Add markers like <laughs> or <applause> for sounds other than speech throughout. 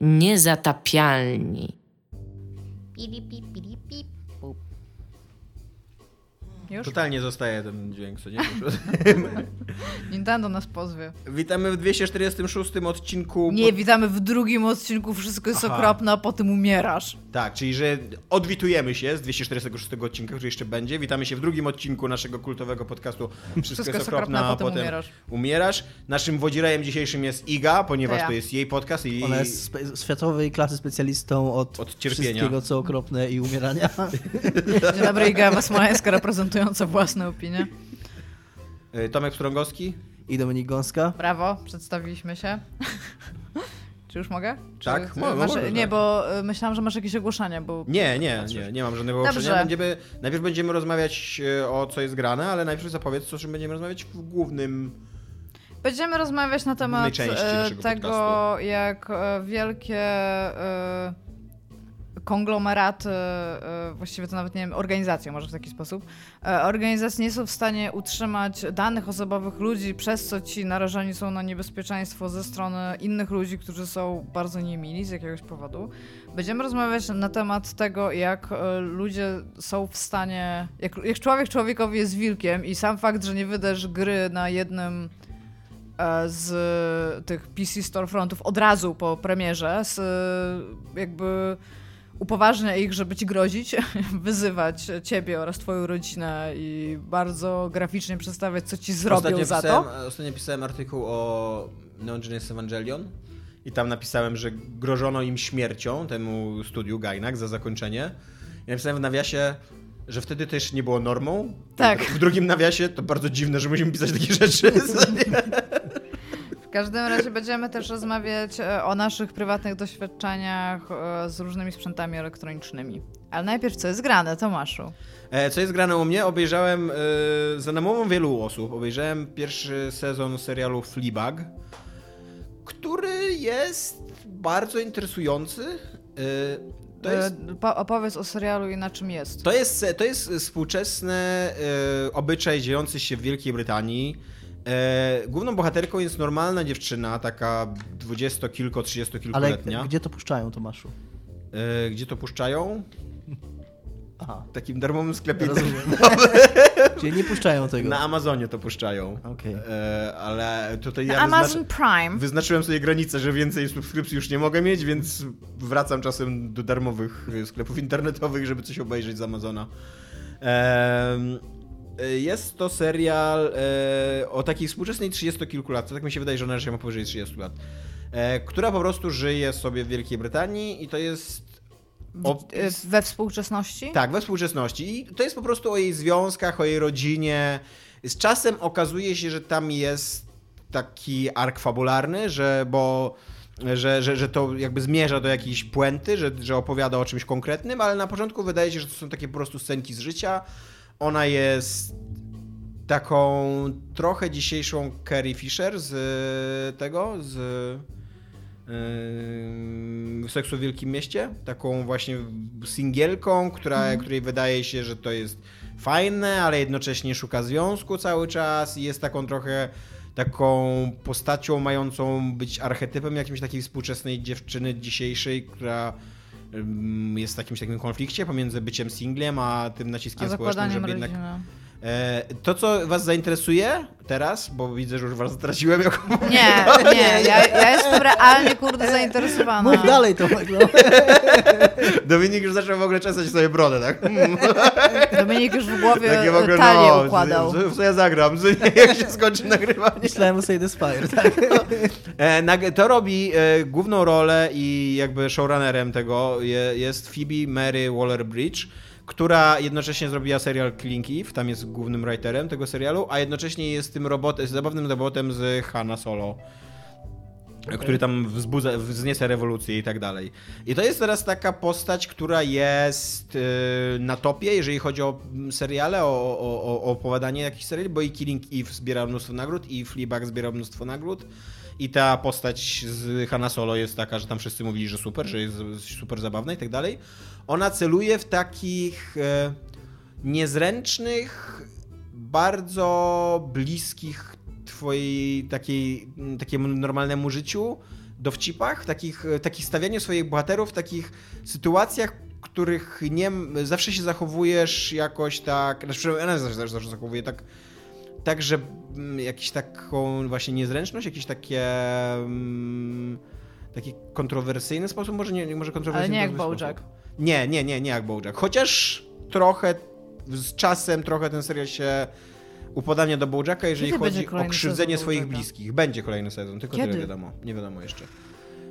Niezatapialni. Piri, pip, piri, pip, pup. Już? Totalnie zostaje ten dźwięk, co nie? <laughs> Nintendo nas pozwie. Witamy w 246 odcinku. Nie, witamy w drugim odcinku Wszystko jest Aha. okropne, a potem umierasz. Tak, czyli że odwitujemy się z 246 odcinka, który jeszcze będzie. Witamy się w drugim odcinku naszego kultowego podcastu Wszystko, jest okropne, a potem umierasz. umierasz. Naszym wodzirejem dzisiejszym jest Iga, ponieważ To ja. to jest jej podcast i Ona jest spe- światowej klasy specjalistą od, Od cierpienia. wszystkiego, co okropne i umierania. Dzień dobry, Iga Wasmańska reprezentująca własne opinie. Y, Tomek Pstrągowski. I Dominik Gąska. Brawo, przedstawiliśmy się. <laughs> Czy już mogę? Czy, Tak, czy mo- masz, możesz, Nie, tak. bo y, myślałam, że masz jakieś ogłoszenia, bo... Nie, nie, nie, nie mam żadnego Dobrze. ogłoszenia. Będziemy, najpierw będziemy rozmawiać e, o co jest grane, ale najpierw zapowiedz, o czym będziemy rozmawiać w głównym. Będziemy rozmawiać na temat tego, podcastu. jak wielkie konglomeraty, e, właściwie to nawet nie wiem, organizacje może w taki sposób, e, organizacje nie są w stanie utrzymać danych osobowych ludzi, przez co ci narażeni są na niebezpieczeństwo ze strony innych ludzi, którzy są bardzo niemili z jakiegoś powodu. Będziemy rozmawiać na temat tego, jak e, ludzie są w stanie, jak, jak człowiek człowiekowi jest wilkiem i sam fakt, że nie wydasz gry na jednym e, z tych PC Storefrontów od razu po premierze, z, e, jakby upoważnia ich, żeby ci grozić, <laughs> wyzywać ciebie oraz twoją rodzinę i bardzo graficznie przedstawiać, co ci zrobią ostatnio za pisałem, to. Ostatnio pisałem artykuł o Neon Genesis Evangelion i tam napisałem, że grożono im śmiercią, temu studiu Gainax za zakończenie. I napisałem w nawiasie, że wtedy też nie było normą. Tak. W drugim nawiasie to bardzo dziwne, że musimy pisać takie rzeczy. <laughs> W każdym razie będziemy też rozmawiać e, o naszych prywatnych doświadczeniach e, z różnymi sprzętami elektronicznymi. Ale najpierw, co jest grane, Tomaszu? E, Co jest grane u mnie? Obejrzałem, e, za namową wielu osób, obejrzałem pierwszy sezon serialu Fleabag, który jest bardzo interesujący. E, To jest, po- opowiedz o serialu i na czym jest. to jest, to jest współczesny obyczaj dziejący się w Wielkiej Brytanii. E, Główną bohaterką jest normalna dziewczyna, taka dwudziestokilko, Ale trzydziestokilkoletnia. gdzie to puszczają, Tomaszu? E, Gdzie to puszczają? Aha, W takim darmowym sklepie. <laughs> Czyli nie puszczają tego. Na Amazonie to puszczają. Okej. E, ale tutaj ja Amazon wyznaczy, Prime. wyznaczyłem sobie granicę, że więcej subskrypcji już nie mogę mieć, więc wracam czasem do darmowych sklepów internetowych, żeby coś obejrzeć z Amazona. Em, e, jest to serial e, o takiej współczesnej 30 lat, tak mi się wydaje, że ona się ma powyżej 30 lat, e, która po prostu żyje sobie w Wielkiej Brytanii i to jest opis... e, we współczesności? Tak, we współczesności. I to jest po prostu o jej związkach, o jej rodzinie. Z czasem okazuje się, że tam jest taki ark fabularny, że bo że, że, że to jakby zmierza do jakiejś puenty, że, że opowiada o czymś konkretnym, ale na początku wydaje się, że to są takie po prostu scenki z życia. Ona jest taką trochę dzisiejszą Carrie Fisher z y, tego, z yy, Seksu w Wielkim Mieście. Taką właśnie singielką, która, której wydaje się, że to jest fajne, ale jednocześnie szuka związku cały czas i jest taką trochę taką postacią mającą być archetypem jakimś takiej współczesnej dziewczyny dzisiejszej, która jest w jakimś takim konflikcie pomiędzy byciem singlem, a tym A naciskiem społecznym, zakładaniem żeby jednak rodziny. E, To, co Was zainteresuje teraz, bo widzę, że już Was straciłem jako. Nie, <laughs> nie, ja, ja jestem realnie, kurde, zainteresowana. Mów dalej, Tomek. No. <laughs> Dominik już zaczął w ogóle czesać sobie brodę, tak? <laughs> Dominik już w głowie Takie w ogóle, talię no, układał. W co ja zagram? Jak się skończy nagrywanie? Myślałem o the Spire, tak? E, To robi e, główną rolę i jakby showrunnerem tego je, jest Phoebe Mary Waller-Bridge, która jednocześnie zrobiła serial Killing Eve, tam jest głównym writerem tego serialu, a jednocześnie jest tym robotem, zabawnym robotem z Hanna Solo. Który tam wzbudza, wzniesie rewolucję i tak dalej. I to jest teraz taka postać, która jest yy, na topie, jeżeli chodzi o mm, seriale, o, o, o, opowiadanie jakichś seriali, bo i Killing Eve zbiera mnóstwo nagród, i Fleabag zbiera mnóstwo nagród. I ta postać z Hanna Solo jest taka, że tam wszyscy mówili, że super, że jest super zabawna i tak dalej. Ona celuje w takich e, niezręcznych, bardzo bliskich twojej takiej, takiemu normalnemu życiu dowcipach, takich, e, takich stawianiu swoich bohaterów w takich sytuacjach, których nie, zawsze się zachowujesz jakoś tak, znaczy ja zawsze, zawsze, zawsze zachowuję tak, tak, że jakąś taką właśnie niezręczność, jakieś takie mm, taki kontrowersyjny sposób, może nie, może kontrowersyjny Ale nie jak BoJack. sposób. Nie, nie, nie, nie jak BoJack. Chociaż trochę z czasem trochę ten serial się upodabnia do BoJacka, jeżeli Kiedy chodzi o krzywdzenie swoich bliskich. Będzie kolejny sezon, tylko Kiedy? tyle wiadomo. Nie wiadomo jeszcze.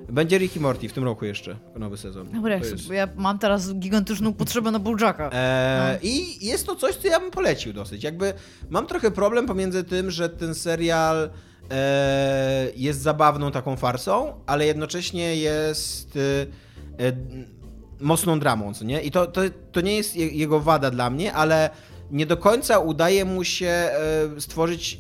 Będzie Rick i Morty w tym roku jeszcze, nowy sezon. Dobra, jest- bo ja mam teraz gigantyczną potrzebę na Bojacka. Eee, No. I jest to coś, co ja bym polecił dosyć. Jakby mam trochę problem pomiędzy tym, że ten serial e, jest zabawną taką farsą, ale jednocześnie jest e, e, mocną dramą, co nie? I to, to, to nie jest je- jego wada dla mnie, ale nie do końca udaje mu się e, stworzyć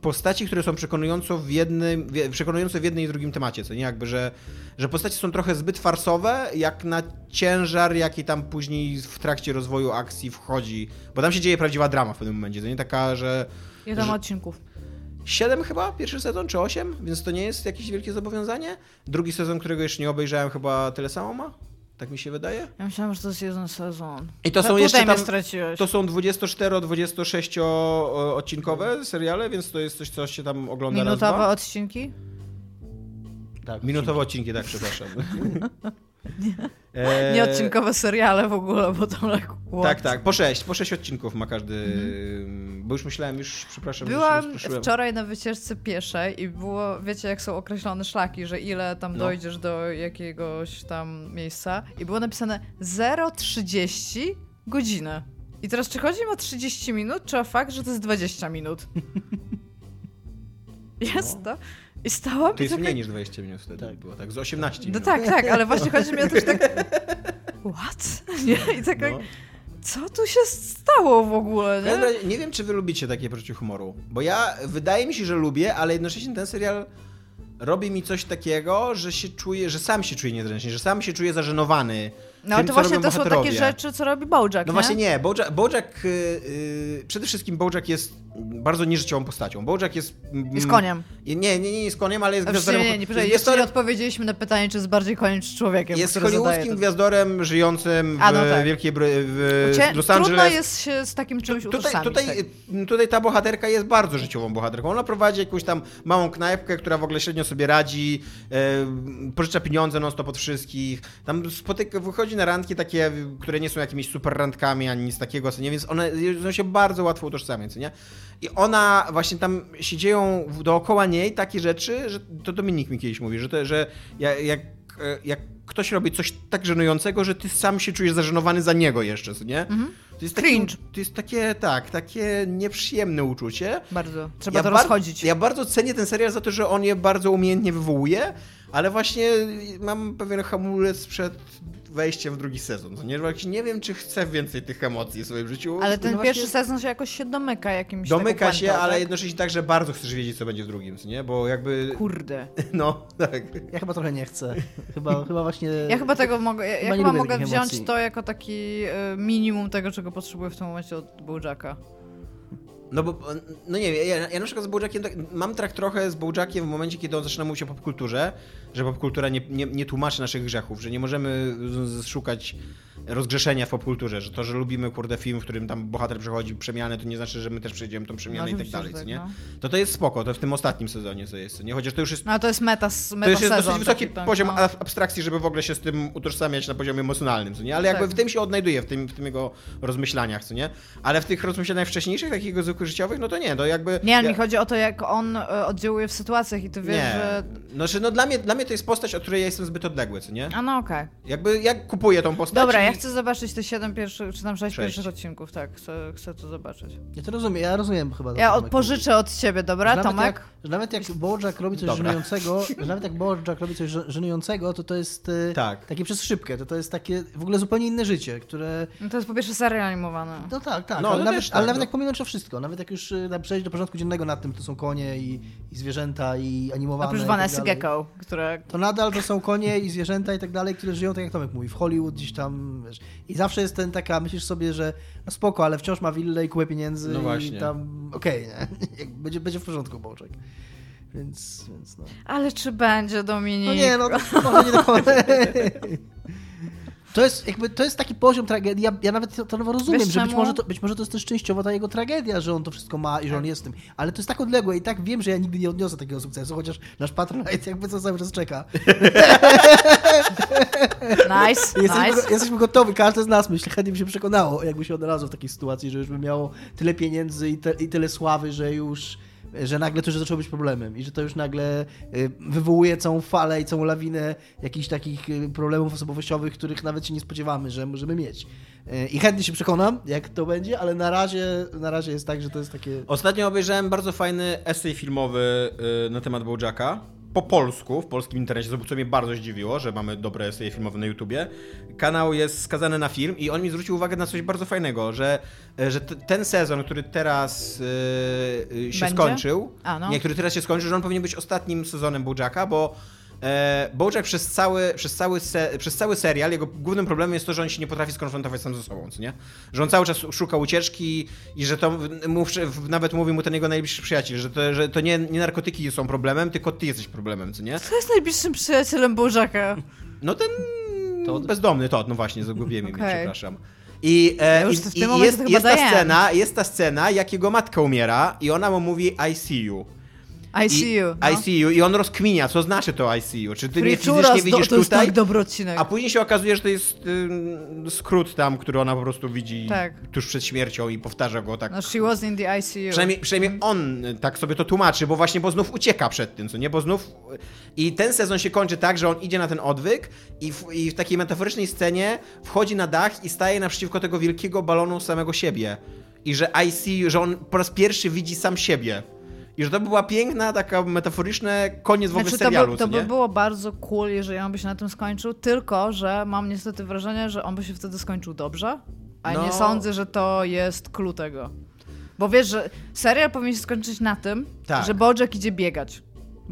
postaci, które są przekonująco w jednym, przekonujące w jednym i drugim temacie, co nie? Jakby, że, że postacie są trochę zbyt farsowe, jak na ciężar, jaki tam później w trakcie rozwoju akcji wchodzi, bo tam się dzieje prawdziwa drama w pewnym momencie, to nie taka, że Ile tam że- odcinków? 7 chyba, pierwszy sezon, czy 8, więc to nie jest jakieś wielkie zobowiązanie. Drugi sezon, którego jeszcze nie obejrzałem, chyba tyle samo ma, tak mi się wydaje. Ja myślałam, że to jest jeden sezon. I to są Tutaj jeszcze tam, straciłeś. to są 24-26 odcinkowe seriale, więc to jest coś, co się tam ogląda raz, Minutowe dwa. odcinki? Tak, Minutowe odcinki, tak, przepraszam. <laughs> E, Nie odcinkowe seriale w ogóle, bo tam like, what? Tak, tak, po sześć, po sześć odcinków ma każdy, bo już myślałem, już, przepraszam, Byłam rozproszyłem. wczoraj na wycieczce pieszej i było, wiecie jak są określone szlaki, że ile tam No. dojdziesz do jakiegoś tam miejsca i było napisane 0,30 godziny. I teraz czy chodzi o 30 minut, czy o fakt, że to jest 20 minut? <laughs> Jest to. I stałam No. To jest mniej niż 20 minut wtedy Tak. było, tak, z 18 No minut. tak, tak, ale właśnie <laughs> chodzi mi o to, że tak... What? <laughs> Nie? I tak, No. co tu się stało w ogóle, nie? razie Nie wiem, czy wy lubicie takie poczucie humoru, bo ja, wydaje mi się, że lubię, ale jednocześnie ten serial robi mi coś takiego, że się czuję, że sam się czuję niezręcznie, że sam się czuję zażenowany No tym, to właśnie to są takie rzeczy, co robi Bojack, No nie? właśnie nie, Bojack, Bojack y, y, przede wszystkim Bojack jest bardzo nieżyciową postacią. Bojack jest... mm, Jest koniem. Nie, nie, nie, jest koniem, ale jest A gwiazdorem. nie, nie, nie, poczekaj, jest jeszcze nie odpowiedzieliśmy na pytanie, czy jest bardziej koniem, czy człowiekiem, jest hollywoodzkim gwiazdorem żyjącym w A, no tak. Wielkiej w Los Trudno jest się z takim czymś Tutaj, utożsamić. tutaj, tak. tutaj ta bohaterka jest bardzo życiową bohaterką. Ona prowadzi jakąś tam małą knajpkę, która w ogóle średnio sobie radzi, e, pożycza pieniądze non stop od wszystkich. Tam spotyka, wychodzi na randki takie, które nie są jakimiś super randkami ani nic takiego, co nie, więc one, one się bardzo łatwo utożsamiają, co nie? I ona, właśnie tam się dzieją dookoła niej takie rzeczy, że to Dominik mi kiedyś mówi, że, to, że jak, jak, e, jak ktoś robi coś tak żenującego, że ty sam się czujesz zażenowany za niego jeszcze, co nie? To jest, takie, Cringe. to jest takie, tak, takie nieprzyjemne uczucie. Bardzo. Trzeba to bar- rozchodzić. Ja bardzo cenię ten serial za to, że on je bardzo umiejętnie wywołuje, ale właśnie mam pewien hamulec przed wejściem w drugi sezon. co Nie, nie wiem, czy chcę więcej tych emocji w swoim życiu. Ale ten No właśnie pierwszy sezon się jakoś się domyka jakimś Domyka się, ale tak? jednocześnie tak, że bardzo chcesz wiedzieć, co będzie w drugim, nie? Bo jakby... Kurde. <laughs> No, tak. Ja chyba trochę nie chcę. Chyba, <laughs> chyba właśnie... Ja chyba tego mogę, ja, ja Chyba mogę wziąć emocji. to jako taki e, minimum tego, czego potrzebuję w tym momencie od Bojacka. No bo, no nie wiem, ja, ja na przykład z Bojackiem tak, mam tak trochę z Bojackiem w momencie, kiedy on zaczyna mówić o popkulturze, że popkultura nie, nie, nie tłumaczy naszych grzechów, że nie możemy szukać rozgrzeszenia w popkulturze, że to, że lubimy kurde film, w którym tam bohater przechodzi przemianę, to nie znaczy, że my też przejdziemy tą przemianę i tak dalej, tak, nie? no. To to jest spoko, to w tym ostatnim sezonie co jest, nie? Chociaż to już jest No to jest meta, meta to już jest dosyć wysoki tak, poziom no. ab- abstrakcji, żeby w ogóle się z tym utożsamiać na poziomie emocjonalnym, co nie? Ale jakby Tak. w tym się odnajduje, w tym, w tym jego rozmyślaniach, co nie? Ale w tych rozmyślaniach wcześniejszych, takich jego zwykłych życiowych, no to nie, to jakby... Nie, ale ja- mi chodzi o to, jak on e, oddziałuje w sytuacjach i ty wiesz, nie. że... Znaczy, no dla mnie, dla mnie to jest postać, od której ja jestem zbyt odległy, co nie? A no okej. Jakby ja kupuję tą postać Dobra, i... ja chcę zobaczyć te 7 pierwszych, czy tam 6 Sześć. pierwszych odcinków, tak, chcę, chcę to zobaczyć. Ja to rozumiem, ja rozumiem chyba. Ja od, pożyczę od ciebie, dobra, Że Tomek? Jak, że nawet jak Bojack robi coś Dobra. żenującego, że nawet jak Bojack robi coś żen- żenującego, to to jest e, Tak. takie przez szybkę, to to jest takie w ogóle zupełnie inne życie, które... No to jest po pierwsze serial animowany. No tak, tak, No, ale, no nawet, tak, ale nawet no. jak pominąć to wszystko, nawet jak już e, przejść do porządku dziennego nad tym, to są konie i, i zwierzęta i animowane Oprócz i Vanessy tak Gecko, które... To nadal to są konie i zwierzęta i tak dalej, które żyją, tak jak Tomek mówi, w Hollywood gdzieś tam, wiesz. I zawsze jest ten taka, myślisz sobie, że no spoko, ale wciąż ma willę i kupę pieniędzy No właśnie. i tam, okej, nie? <laughs> Jak będzie, będzie w porządku Bojack. Więc, więc no. Ale czy będzie, Dominik? No nie, no to może nie do końca. <laughs> To jest, jakby, to jest taki poziom tragedii. Ja, ja nawet to, to rozumiem, Wiesz że być może, to, być może to jest też częściowo ta jego tragedia, że on to wszystko ma i że on jest tym. Ale to jest tak odległe i tak wiem, że ja nigdy nie odniosę takiego sukcesu, chociaż nasz Patronite jakby co cały czas czeka. Nice, <laughs> Jesteśmy, nice. jesteśmy gotowi, każdy z nas myślę, chętnie by się przekonało, jakby się odnalazło w takiej sytuacji, że już by miało tyle pieniędzy i, te, i tyle sławy, że już że nagle to już zaczęło być problemem i że to już nagle y, wywołuje całą falę i całą lawinę jakichś takich y, problemów osobowościowych, których nawet się nie spodziewamy, że możemy mieć. Y, I chętnie się przekonam, jak to będzie, ale na razie, na razie jest tak, że to jest takie... Ostatnio obejrzałem bardzo fajny esej filmowy na temat Bojacka. Po polsku, w polskim internecie, co mnie bardzo zdziwiło, że mamy dobre eseje filmowe na YouTubie. Kanał jest skazany na film i on mi zwrócił uwagę na coś bardzo fajnego, że, y, że t- ten sezon, który teraz y, y, się Będzie? skończył, A, no. nie, który teraz się skończył, że on powinien być ostatnim sezonem Bojacka, bo e, Bojack przez cały, przez, cały se, przez cały serial, jego głównym problemem jest to, że on się nie potrafi skonfrontować sam ze sobą, co nie? Że on cały czas szuka ucieczki i że to, mu, nawet mówi mu ten jego najbliższy przyjaciel, że to, że to nie, nie narkotyki są problemem, tylko ty jesteś problemem, co nie? Kto jest najbliższym przyjacielem Bożaka? No ten Todd? bezdomny Todd, no właśnie, zagubiłem imię, Okej. przepraszam. I, e, i, i jest, to jest, ta scena, jest ta scena, jak jego matka umiera i ona mu mówi I see you. I see you. No. I see you. I on rozkminia, co znaczy to I see you. Czy ty mnie Free churros, fizycznie do, widzisz to jest tutaj? tak dobry odcinek. A później się okazuje, że to jest ym, skrót tam, który ona po prostu widzi Tak. tuż przed śmiercią i powtarza go tak. No, she was in the ICU. Przynajmniej, przynajmniej on y, tak sobie to tłumaczy, bo właśnie, bo znów ucieka przed tym, co nie? Bo znów... I ten sezon się kończy tak, że on idzie na ten odwyk i w, i w takiej metaforycznej scenie wchodzi na dach i staje naprzeciwko tego wielkiego balonu samego siebie. I że I see you, że on po raz pierwszy widzi sam siebie. I że to była piękna, taka metaforyczne koniec w ogóle Znaczy, to, serialu, by, to by było bardzo cool, jeżeli on by się na tym skończył, tylko że mam niestety wrażenie, że on by się wtedy skończył dobrze, a No. nie sądzę, że to jest clue tego. Bo wiesz, że serial powinien się skończyć na tym, Tak. że Bojack idzie biegać.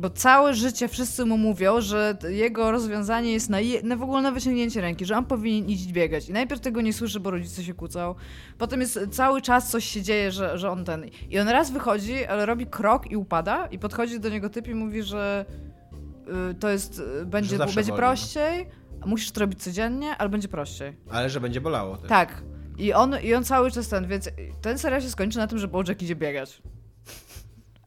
Bo całe życie wszyscy mu mówią, że jego rozwiązanie jest na, je, na w ogóle na wyciągnięcie ręki, że on powinien iść biegać. I najpierw tego nie słyszy, bo rodzice się kłócą. Potem jest cały czas coś się dzieje, że, że on ten. I on raz wychodzi, ale robi krok i upada, i podchodzi do niego typ i mówi, że y, to jest. y, Będzie, będzie boli, no. prościej, a musisz to robić codziennie, ale będzie prościej. Ale że będzie bolało też. Tak. I on, I on cały czas ten, więc ten serial się skończy na tym, że Bojack idzie biegać.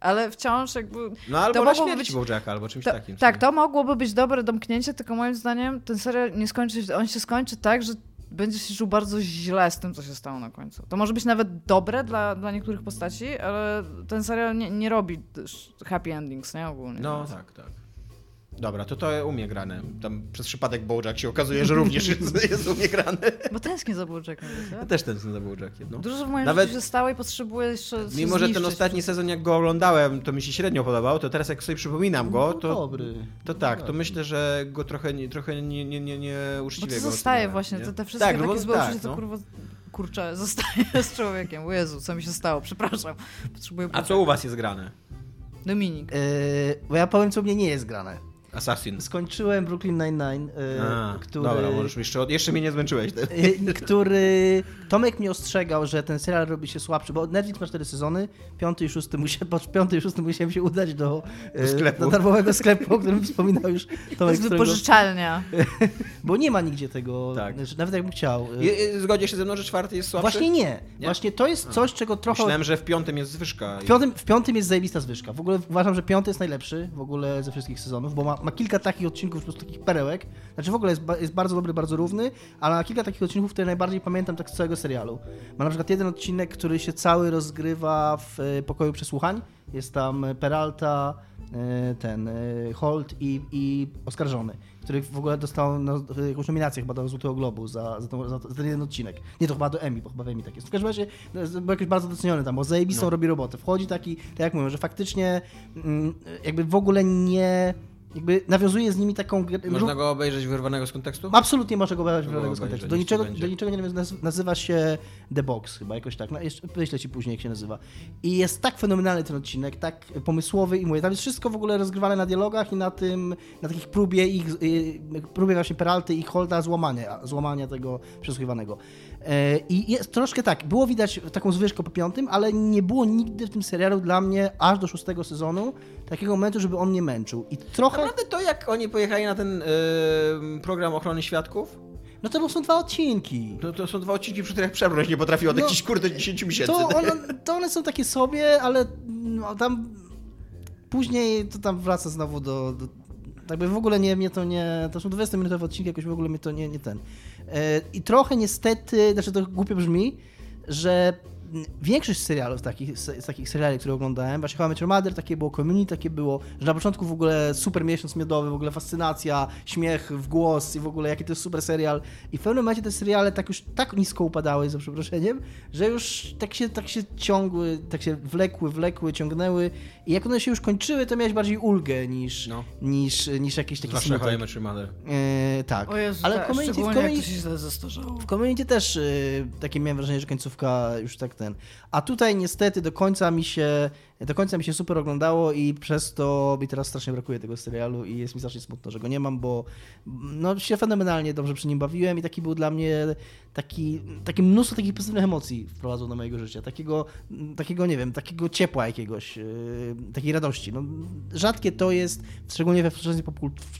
Ale wciąż jakby... No albo To na śmierć być- Bojacka, albo czymś To, takim. tak, to mogłoby być dobre domknięcie, tylko moim zdaniem ten serial nie skończy się, on się skończy tak, że będzie się czuł bardzo źle z tym, co się stało na końcu. To może być nawet dobre dla, dla niektórych postaci, ale ten serial nie, nie robi happy endings, nie? Ogólnie. No tak, tak. Dobra, to to umie grane. Tam przez przypadek Bojack się okazuje, że również jest, <laughs> jest umie grane. Bo tęsknię za Bojackiem, Ja wiecie? też ten za Bojackiem, no. Dużo w moim Nawet- życiu się stało i potrzebuję jeszcze Mimo, że ten ostatni sezon, jak go oglądałem, to mi się średnio podobał, to teraz jak sobie przypominam go, No, to, dobry. to tak, to myślę, że go trochę, nie- trochę nie, nie, nie, nie Bo uczciwie to go zostaje właśnie, nie? te, te wszystkie tak, no bo- takie złe tak, uczucia, to no. kurwa, kurczę, <laughs> zostaje z człowiekiem. O Jezu, co mi się stało? Przepraszam. Potrzebuję A co u was jest grane? Dominik. Yy, bo ja powiem, co u mnie nie jest grane. Assassin. Skończyłem Brooklyn Nine-Nine, A, który... Dobra, możesz jeszcze, od- jeszcze mnie nie zmęczyłeś. Y, który Tomek mnie ostrzegał, że ten serial robi się słabszy, bo Netflix ma cztery sezony, piąty i szósty, musia, <laughs> po piąty i szósty musiałem się udać do, y, sklepu. do darmowego sklepu, o którym wspominał już To Tomek, jest którego, wypożyczalnia. <laughs> bo nie ma nigdzie tego, Tak. znaczy, nawet jakbym chciał. y, I- i Zgodzisz się ze mną, że czwarty jest słabszy? Właśnie nie. Nie? Właśnie to jest coś, czego trochę... Myślałem, że w piątym jest zwyżka. W piątym, w piątym jest zajebista zwyżka. W ogóle uważam, że piąty jest najlepszy w ogóle ze wszystkich sezonów, bo ma, ma kilka takich odcinków, po prostu takich perełek. Znaczy w ogóle jest, jest bardzo dobry, bardzo równy, ale ma kilka takich odcinków, które najbardziej pamiętam tak z całego serialu. Ma na przykład jeden odcinek, który się cały rozgrywa w e, pokoju przesłuchań. Jest tam Peralta, e, ten e, Holt i, i oskarżony, który w ogóle dostał no, jakąś nominację chyba do Złotego Globu za, za, tą, za, ten jeden odcinek. Nie, to chyba do Emmy, bo chyba w Emmy tak jest. W każdym razie no, był jakoś bardzo doceniony tam, bo zajebistą No. robi robotę. Wchodzi taki, tak jak mówię, że faktycznie mm, jakby w ogóle nie jakby nawiązuje z nimi taką... gr- Można go obejrzeć wyrwanego z kontekstu? Absolutnie można go obrać Go w z obejrzeć, kontekstu. Do niczego, do niczego nie nawiąza- naz- nazywa się The Box chyba, jakoś tak. No, jeszcze wyślę ci później, jak się nazywa. I jest tak fenomenalny ten odcinek, tak pomysłowy i mówię, tam jest wszystko w ogóle rozgrywane na dialogach i na tym, na takich próbie ich, y, próbie właśnie Peralty i Holda złamania, złamania tego przesłuchiwanego. E, I jest troszkę tak, było widać taką zwyżkę po piątym, ale nie było nigdy w tym serialu dla mnie aż do szóstego sezonu takiego momentu, żeby on mnie męczył. I trochę... Naprawdę to, jak oni pojechali na ten y, program ochrony świadków, No to są dwa odcinki. to, to są dwa odcinki, przy których przebrnąć nie potrafił od No, jakichś kurde 10 miesięcy. To one, <laughs> to one są takie sobie, ale no, tam później to tam wraca znowu do, do jakby w ogóle nie, mnie to nie, to są 20-minutowe odcinki, jakoś w ogóle mnie to nie, nie ten. E, I trochę niestety, znaczy to głupio brzmi, że większość serialów takich, z takich seriali, które oglądałem, właśnie How I Met Your Mother, takie było Community, takie było, że na początku w ogóle super miesiąc miodowy, w ogóle fascynacja, śmiech w głos i w ogóle jaki to jest super serial. I w pewnym momencie te seriale tak już tak nisko upadały, za przeproszeniem, że już tak się, tak się ciągły, tak się wlekły, wlekły, ciągnęły i jak one się już kończyły, to miałeś bardziej ulgę niż, No. niż, niż jakiś taki Zwłaszcza smutek. Your Mother. E, tak, O Jezu, ale tak, w community, w community, się źle zestarzało. w community też y, takie miałem wrażenie, że końcówka już tak ten. A tutaj niestety do końca mi się do końca mi się super oglądało i przez to mi teraz strasznie brakuje tego serialu i jest mi strasznie smutno, że go nie mam, bo no się fenomenalnie dobrze przy nim bawiłem i taki był dla mnie taki, takie mnóstwo takich pozytywnych emocji wprowadzał do mojego życia. Takiego, takiego nie wiem, takiego ciepła jakiegoś, yy, takiej radości. No, rzadkie to jest, szczególnie we współczesnej,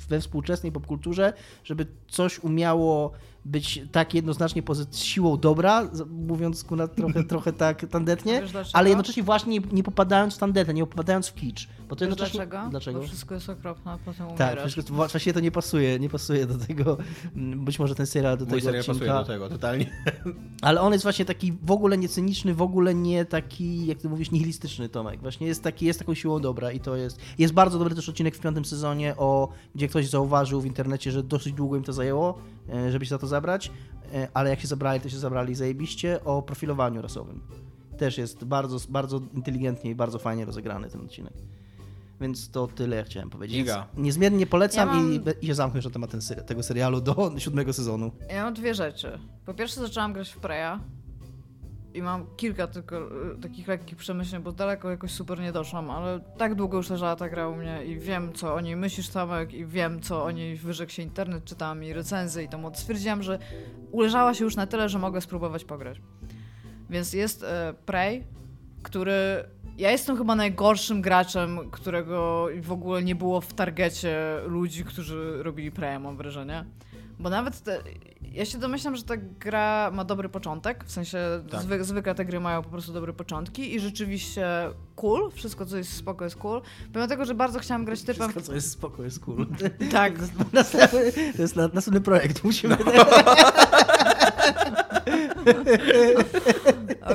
we współczesnej popkulturze, żeby coś umiało być tak jednoznacznie poza siłą dobra, mówiąc kurna, trochę, <laughs> trochę tak tandetnie, ale jednocześnie właśnie nie, nie popadając w tandetę, nie popadając w kicz. Bo to jednocześnie... dlaczego? Dlaczego? Bo wszystko jest okropne, a potem Tak, wszystko, właściwie to nie pasuje, nie pasuje do tego, mm, być może ten serial do Mój tego serial odcinka. pasuje do tego, totalnie. <laughs> Ale on jest właśnie taki w ogóle niecyniczny, w ogóle nie taki, jak ty mówisz, nihilistyczny Tomek. Właśnie jest taki, jest taką siłą dobra i to jest. Jest bardzo dobry też odcinek w piątym sezonie, o, gdzie ktoś zauważył w internecie, że dosyć długo im to zajęło, żeby się za to zabrać, e, ale jak się zabrali, to się zabrali zajebiście o profilowaniu rasowym. Też jest bardzo, bardzo inteligentnie i bardzo fajnie rozegrany ten odcinek. Więc to tyle ja chciałem powiedzieć. Giga. Więc Niezmiernie polecam Ja mam- i, i się zamknę już na temat tego serialu do siódmego sezonu. Ja mam dwie rzeczy. Po pierwsze zaczęłam grać w Preya i mam kilka tylko y, takich lekkich przemyśleń, bo daleko jakoś super nie doszłam, ale tak długo już leżała ta gra u mnie i wiem, co o niej myślisz, Tomek, i wiem, co o niej wyrzekł się internet, czytałam i recenzje i tam stwierdziłam, że uleżała się już na tyle, że mogę spróbować pograć. Więc jest e, Prey, który... Ja jestem chyba najgorszym graczem, którego w ogóle nie było w targecie ludzi, którzy robili Preya, mam wrażenie. Bo nawet te, ja się domyślam, że ta gra ma dobry początek, w sensie Tak. zwy, zwykle te gry mają po prostu dobre początki i rzeczywiście cool, wszystko co jest spoko jest cool. Pomimo tego, że bardzo chciałam grać typem... Wszystko, co jest spoko, jest cool. <laughs> Tak, Następny, to jest na, następny projekt, musimy... <laughs>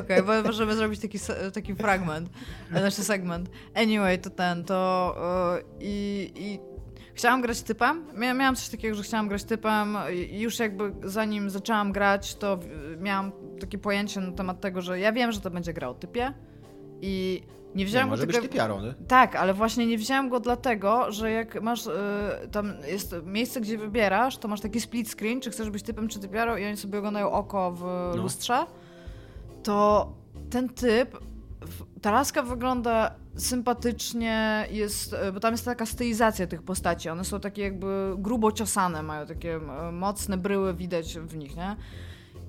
Okej, bo możemy zrobić taki, taki fragment, znaczy segment. Anyway, to ten, to e, i, i chciałam grać typem. Mia, miałam coś takiego, że chciałam grać typem już jakby zanim zaczęłam grać, to miałam takie pojęcie na temat tego, że ja wiem, że to będzie gra o typie i nie Nie, wziąłam może go być tylko... typiarą, nie? Tak, ale właśnie nie wziąłem go dlatego, że jak masz, y, tam jest miejsce, gdzie wybierasz, to masz taki split screen, czy chcesz być typem, czy typiarą i oni sobie oglądają oko w No. lustrze, to ten typ, ta laska wygląda sympatycznie, jest, y, bo tam jest taka stylizacja tych postaci, one są takie jakby grubo ciosane, mają takie y, mocne bryły widać w nich, nie?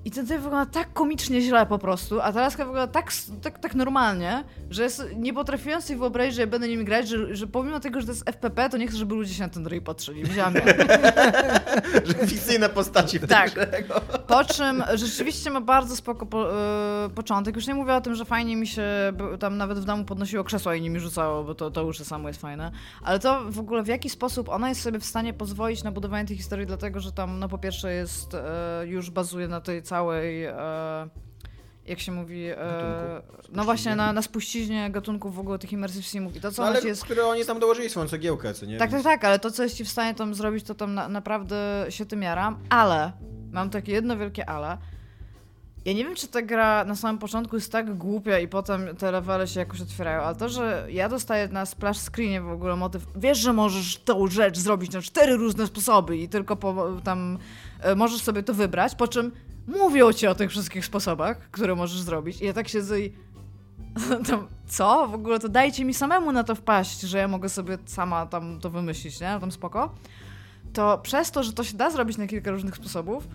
I ten typ wygląda tak komicznie źle po prostu, a ta laska wygląda tak, tak, tak normalnie, że jest, nie potrafiłem sobie wyobrazić, że ja będę nimi grać, że, że pomimo tego, że to jest FPP, to nie chcę, żeby ludzie się na ten ryj patrzyli. Wziąłem ją. <laughs> Że fikcyjne postaci w <laughs> Tak. grze. Po czym rzeczywiście ma bardzo spoko po, e, początek. Już nie mówię o tym, że fajnie mi się tam nawet w domu podnosiło krzesła i nimi rzucało, bo to, to już samo jest fajne. Ale to w ogóle w jaki sposób ona jest sobie w stanie pozwolić na budowanie tej historii, dlatego że tam no po pierwsze jest, e, już bazuje na tej całej... E, jak się mówi, e, no właśnie na, na spuściźnie gatunków w ogóle tych immersive simów i to co No, ale jest które oni tam dołożyli swoją cegiełkę, co nie? tak, tak, tak, ale to, co jest ci w stanie tam zrobić, to tam na, naprawdę się tym jaram. Ale, mam takie jedno wielkie ale, Ja nie wiem, czy ta gra na samym początku jest tak głupia i potem te levele się jakoś otwierają, ale to, że ja dostaję na splash screenie w ogóle motyw, wiesz, że możesz tą rzecz zrobić na cztery różne sposoby i tylko po, tam e, możesz sobie to wybrać, po czym mówią ci o tych wszystkich sposobach, które możesz zrobić i ja tak siedzę i <laughs> co? W ogóle to dajcie mi samemu na to wpaść, że ja mogę sobie sama tam to wymyślić, nie? Tam spoko. To przez to, że to się da zrobić na kilka różnych sposobów,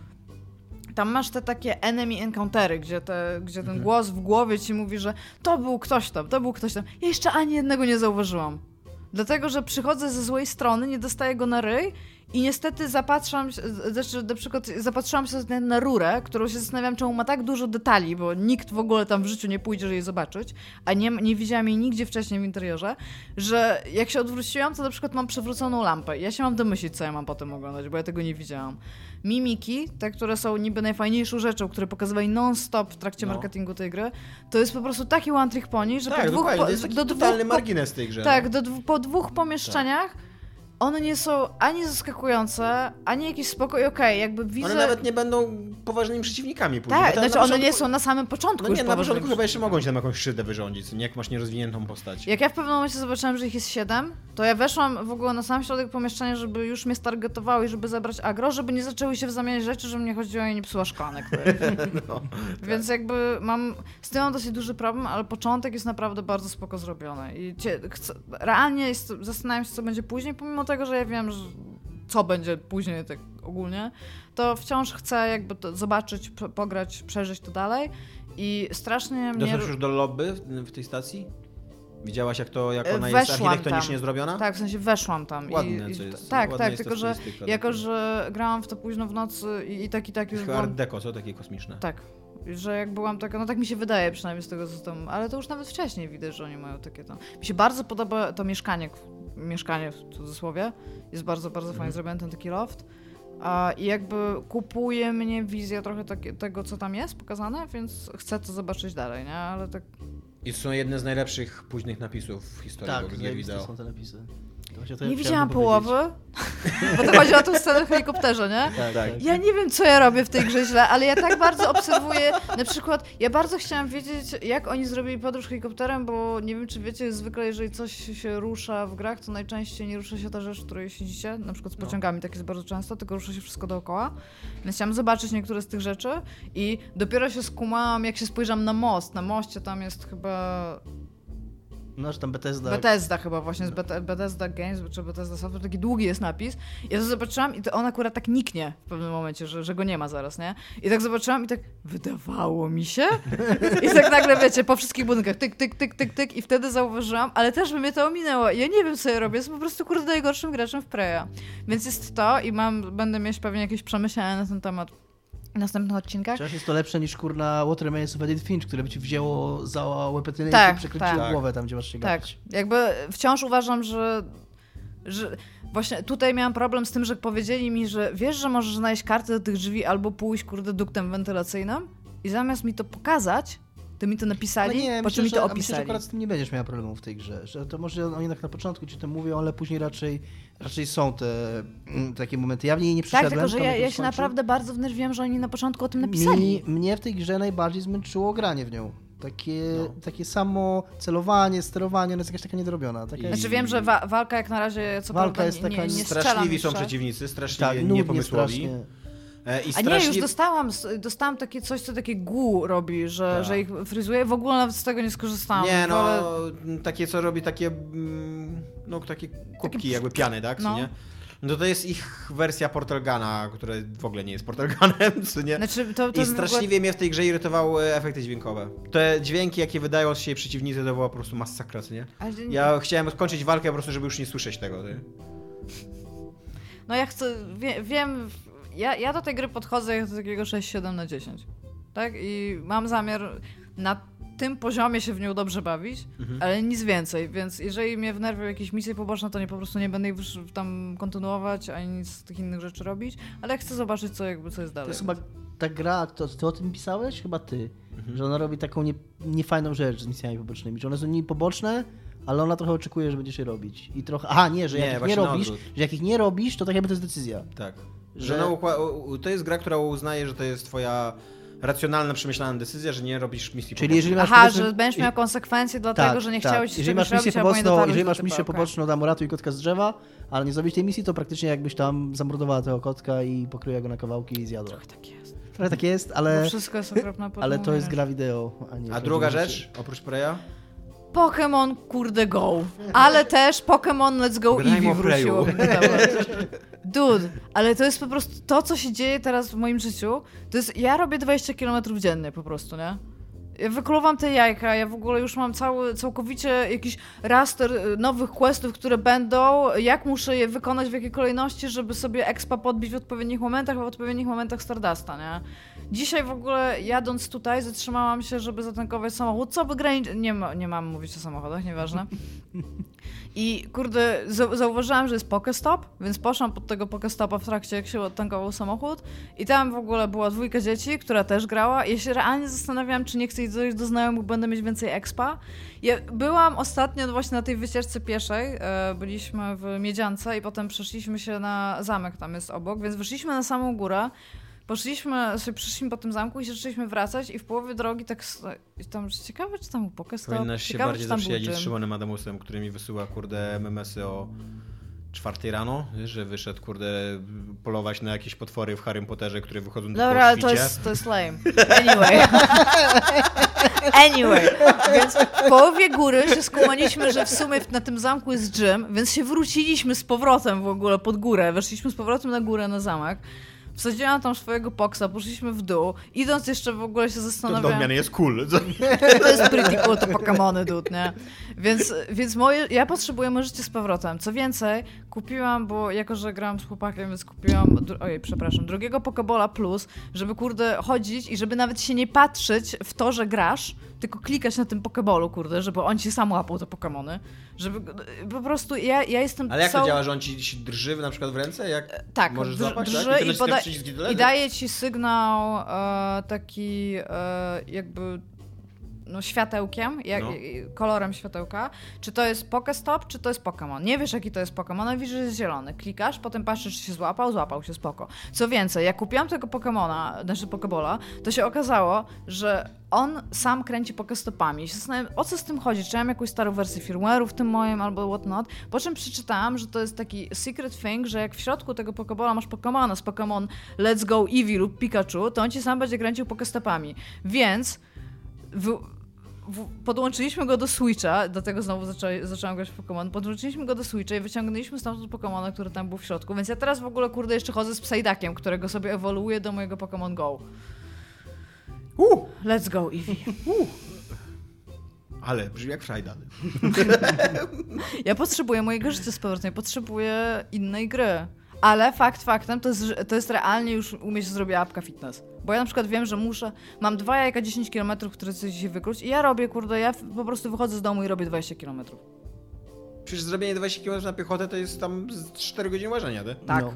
tam masz te takie enemy encountery, gdzie, te, gdzie ten głos w głowie ci mówi, że to był ktoś tam, to był ktoś tam. Ja jeszcze ani jednego nie zauważyłam. Dlatego, że przychodzę ze złej strony, nie dostaję go na ryj i niestety zapatrzam się, znaczy na przykład zapatrzyłam się na- na rurę, którą się zastanawiam, czemu ma tak dużo detali, bo nikt w ogóle tam w życiu nie pójdzie, żeby jej zobaczyć, a nie, nie widziałam jej nigdzie wcześniej w interiorze, że jak się odwróciłam, to na przykład mam przewróconą lampę. Ja się mam domyślić, co ja mam potem oglądać, bo ja tego nie widziałam. Mimiki, te, które są niby najfajniejszą rzeczą, które pokazywali non-stop w trakcie No. marketingu tej gry, to jest po prostu taki one trick pony, że Tak, po dwóch, po, to jest taki do dwóch, margines tej grze. tak, no. do, po dwóch pomieszczeniach one nie są ani zaskakujące, ani jakieś spoko i okej, jakby widzę... One nawet nie będą poważnymi przeciwnikami później. Tak, znaczy na one nie początku- są na samym początku No nie, na początku chyba jeszcze mogą się tam jakąś szczydę wyrządzić, nie? jak masz nierozwiniętą postać. Jak ja w pewnym momencie zobaczyłam, że ich jest siedem, to ja weszłam w ogóle na sam środek pomieszczenia, żeby już mnie stargetowały i żeby zabrać agro, żeby nie zaczęły się zamieniać rzeczy, żeby mnie chodziło i nie psuła szklanek. <laughs> No, Więc jakby mam, z tym mam dosyć duży problem, ale początek jest naprawdę bardzo spoko zrobiony. I chcę, realnie jest, zastanawiam się, co będzie później, pomimo tego, że ja wiem, że co będzie później tak ogólnie, to wciąż chcę jakby to zobaczyć, pograć, przeżyć to dalej i strasznie mnie... Doszłaś już do lobby w, tej stacji? Widziałaś jak to, jak E, ona jest weszłam architektonicznie tam. zrobiona? Tak, w sensie weszłam tam. Ładne i, i, co jest. Tak, tak, jest tylko że jako, że grałam w to późno w nocy i, i tak i tak już Chyba art deco, co? Takie kosmiczne. Tak, że jak byłam taka, no tak mi się wydaje przynajmniej z tego, co tam, ale to już nawet wcześniej widać, że oni mają takie tam. Mi się bardzo podoba to mieszkanie, mieszkanie w cudzysłowie, jest bardzo, bardzo fajnie Mhm. zrobiony ten taki loft. A, I jakby kupuje mnie wizja trochę takie, tego, co tam jest pokazane, więc chcę to zobaczyć dalej, nie? Ale tak I to są jedne z najlepszych późnych napisów w historii Tak, tak, wideo. są te napisy. Nie widziałam połowy, <laughs> bo to chodzi o tę scenę w <laughs> helikopterze, nie? Tak, Tak. tak. Ja nie wiem, co ja robię w tej grze źle, ale ja tak bardzo obserwuję. Na przykład, ja bardzo chciałam wiedzieć, jak oni zrobili podróż helikopterem, bo nie wiem, czy wiecie, zwykle jeżeli coś się rusza w grach, to najczęściej nie rusza się ta rzecz, w której siedzicie. Na przykład z pociągami tak jest bardzo często, tylko rusza się wszystko dookoła. Więc chciałam zobaczyć niektóre z tych rzeczy i dopiero się skumałam, jak się spojrzałam na most. Na moście tam jest chyba No, że tam Bethesda. Bethesda chyba właśnie, z Beth- Bethesda Games, czy Bethesda Software, taki długi jest napis. Ja to zobaczyłam i to on akurat tak niknie w pewnym momencie, że, że go nie ma zaraz, nie? I tak zobaczyłam i tak, wydawało mi się? I tak nagle, wiecie, po wszystkich budynkach, tyk, tyk, tyk, tyk, tyk i wtedy zauważyłam, ale też by mnie to ominęło. Ja nie wiem, co ja robię, jestem po prostu, kurde, najgorszym graczem w Preya. Więc jest to i mam, będę mieć pewnie jakieś przemyślenia na ten temat następnych odcinkach. Wciąż jest to lepsze niż kurna Water Remains of Edith Finch, które by ci wzięło za łepetynę Tak, i ci przekręciło tak. głowę tam, gdzie masz się Tak, gapić. jakby wciąż uważam, że, że właśnie tutaj miałam problem z tym, że powiedzieli mi, że wiesz, że możesz znaleźć kartę do tych drzwi albo pójść, kurde, duktem wentylacyjnym i zamiast mi to pokazać, to mi to napisali, Ale nie, po myślę, mi to że, a myślę, że opisali. akurat z tym nie będziesz miała problemu w tej grze. Że to może oni tak na początku ci to mówią, ale później raczej, raczej są te mm, takie momenty. Ja w niej nie Tak, przyszedłem. tylko że ja, ja się naprawdę bardzo wnerwiłam, że oni na początku o tym napisali. Mi, mnie w tej grze najbardziej zmęczyło granie w nią. Takie, No. takie samo celowanie, sterowanie, ona jest jakaś taka niedrobiona. Taka I- Znaczy wiem, że wa- walka jak na razie co Walka prawda jest nie, taka nie, nie Straszliwi są przeciwnicy, straszliwie tak, niepomysłowi. strasznie. E, I A nie, już dostałam, dostałam takie coś, co takie gu robi, że, Tak. że ich fryzuje. W ogóle nawet z tego nie skorzystałam. Nie, no, Wolę- takie co robi takie, mm, no takie kubki Takie- jakby piany, tak, no. nie? No to jest ich wersja Portal Guna, która w ogóle nie jest Portal Gunem, <laughs> co nie? Znaczy, to, to I w ogóle- straszliwie mnie w tej grze irytowały efekty dźwiękowe. Te dźwięki, jakie wydają z siebie przeciwnicy, to była po prostu masakra, co nie? Ale- Ja chciałem skończyć walkę po prostu, żeby już nie słyszeć tego, ty. No ja chcę, wie, wiem, ja, ja do tej gry podchodzę jak do takiego 6-7 na 10. Tak? I mam zamiar na tym poziomie się w nią dobrze bawić, Mhm. ale nic więcej, więc jeżeli mnie wnerwią jakieś misje poboczne, to nie po prostu nie będę ich już tam kontynuować, ani nic z tych innych rzeczy robić, ale ja chcę zobaczyć, co jakby co jest To dalej. jest chyba ta gra, to, ty o tym pisałeś? Chyba ty. Mhm. Że ona robi taką nie, niefajną rzecz z misjami pobocznymi. Że one są niby poboczne, ale ona trochę oczekuje, że będziesz je robić. I trochę. Aha, nie, że Nie, jak ich nie robisz, że jak ich nie robisz, to tak jakby to jest decyzja. Tak. Że- Że... no, to jest gra, która uznaje, że to jest twoja racjonalna, przemyślana decyzja, że nie robisz misji Czyli jeżeli masz Aha, że będziesz miał konsekwencje dlatego, że nie chciałeś jeżeli czegoś masz misję poboczną, jeżeli do masz misję poboczną dam uratuj kotka z drzewa, ale nie zrobić tej misji, to praktycznie jakbyś tam zamordowała tego kotka i pokryła go na kawałki i zjadła. Trochę tak jest. Trochę tak jest, Bo ale, wszystko jest okropne ale to jest gra wideo, a nie... A druga rzecz, oprócz Preya? Pokémon kurde go. Ale też Pokémon Let's Go Eevee wróciło. <laughs> Dude, ale to jest po prostu to, co się dzieje teraz w moim życiu. To jest, ja robię 20 km dziennie po prostu, nie? Ja te jajka, ja w ogóle już mam cały, całkowicie jakiś raster y, nowych questów, które będą, jak muszę je wykonać, w jakiej kolejności, żeby sobie expa podbić w odpowiednich momentach, a w odpowiednich momentach Stardusta, nie? Dzisiaj w ogóle jadąc tutaj zatrzymałam się, żeby zatankować samochód, co by graniczy... Nie, ma, nie mam mówić o samochodach, nieważne. <laughs> I kurde, zau- zauważyłam, że jest Pokestop, więc poszłam pod tego Pokestopa w trakcie, jak się odtankował samochód. I tam w ogóle była dwójka dzieci, która też grała. Ja się realnie zastanawiałam, czy nie chcę dojść do znajomych, będę mieć więcej expa. Ja byłam ostatnio właśnie na tej wycieczce pieszej. E, byliśmy w Miedziance i potem przeszliśmy się na zamek, tam jest obok, więc wyszliśmy na samą górę. Poszliśmy, sobie przyszliśmy po tym zamku i się zaczęliśmy wracać i w połowie drogi tak tam, ciekawe czy tam był Pokestop, Powinnaś się ciekawe bardziej czy tam był zaprzyjaźnić z. Szymonem Adamusem, który mi wysyła, kurde, MMS-y o czwartej rano, że wyszedł, kurde, polować na jakieś potwory w Harrym Potterze, które wychodzą tylko Dobra, ale to jest, to jest lame. Anyway. <laughs> Anyway. Więc w połowie góry się skumaliśmy, że w sumie na tym zamku jest gym, więc się wróciliśmy z powrotem w ogóle pod górę. Weszliśmy z powrotem na górę na zamek. Wsadziłam tam swojego poksa, poszliśmy w dół. Idąc jeszcze w ogóle się To zastanawiałam... odmiany jest cool. <laughs> To jest pretty cool, te Pokemony, dude, nie? Więc, więc moje, ja potrzebuję moje życie z powrotem. Co więcej, kupiłam, bo jako, że grałam z chłopakiem, więc kupiłam, ojej, przepraszam, drugiego Pokebola Plus, żeby kurde chodzić i żeby nawet się nie patrzeć w to, że grasz, tylko klikać na tym Pokebolu, kurde, żeby on ci sam łapał te Pokemony. Żeby po prostu, ja, ja jestem Ale jak cał- to działa, że on ci ci drży na przykład w ręce? Jak tak, możesz drży- złapać, drży tak? i, naciskasz poda- i daje ci sygnał e, taki e, jakby no, światełkiem, jak, No. kolorem światełka, czy to jest Pokestop, czy to jest Pokémon. Nie wiesz, jaki to jest Pokémon, ale widzisz, że jest zielony. Klikasz, potem patrzysz, czy się złapał, złapał się, spoko. Co więcej, jak kupiłam tego Pokémona, znaczy Pokebola, to się okazało, że on sam kręci Pokestopami. I się zastanawiam, o co z tym chodzi? Czy ja mam jakąś starą wersję firmware'u w tym moim, albo whatnot? Po czym przeczytałam, że to jest taki secret thing, że jak w środku tego Pokebola masz Pokemona z Pokémon Let's Go Eevee lub Pikachu, to on ci sam będzie kręcił Pokestopami. Więc w, podłączyliśmy go do Switcha, dlatego znowu zaczę, zaczęłam grać w Pokémon. Podłączyliśmy go do Switcha i wyciągnęliśmy stamtąd Pokémona, który tam był w środku. Więc ja teraz w ogóle, kurde, jeszcze chodzę z Psyduckiem, którego sobie ewoluuję do mojego Pokémon Go. Uh, Let's go, Eevee. ale brzmi jak Frajdan. <laughs> Ja potrzebuję mojego życia z powrotem, ja potrzebuję innej gry. Ale fakt faktem, to jest, że- to jest realnie już u mnie się zrobiła apka fitness. Bo ja na przykład wiem, że muszę, mam dwa jajka 10 km, które chcę dzisiaj wykluć i ja robię, kurde, ja po prostu wychodzę z domu i robię 20 km. Przecież zrobienie 20 km na piechotę to jest tam z 4 godziny łażenia, ty? Tak. No.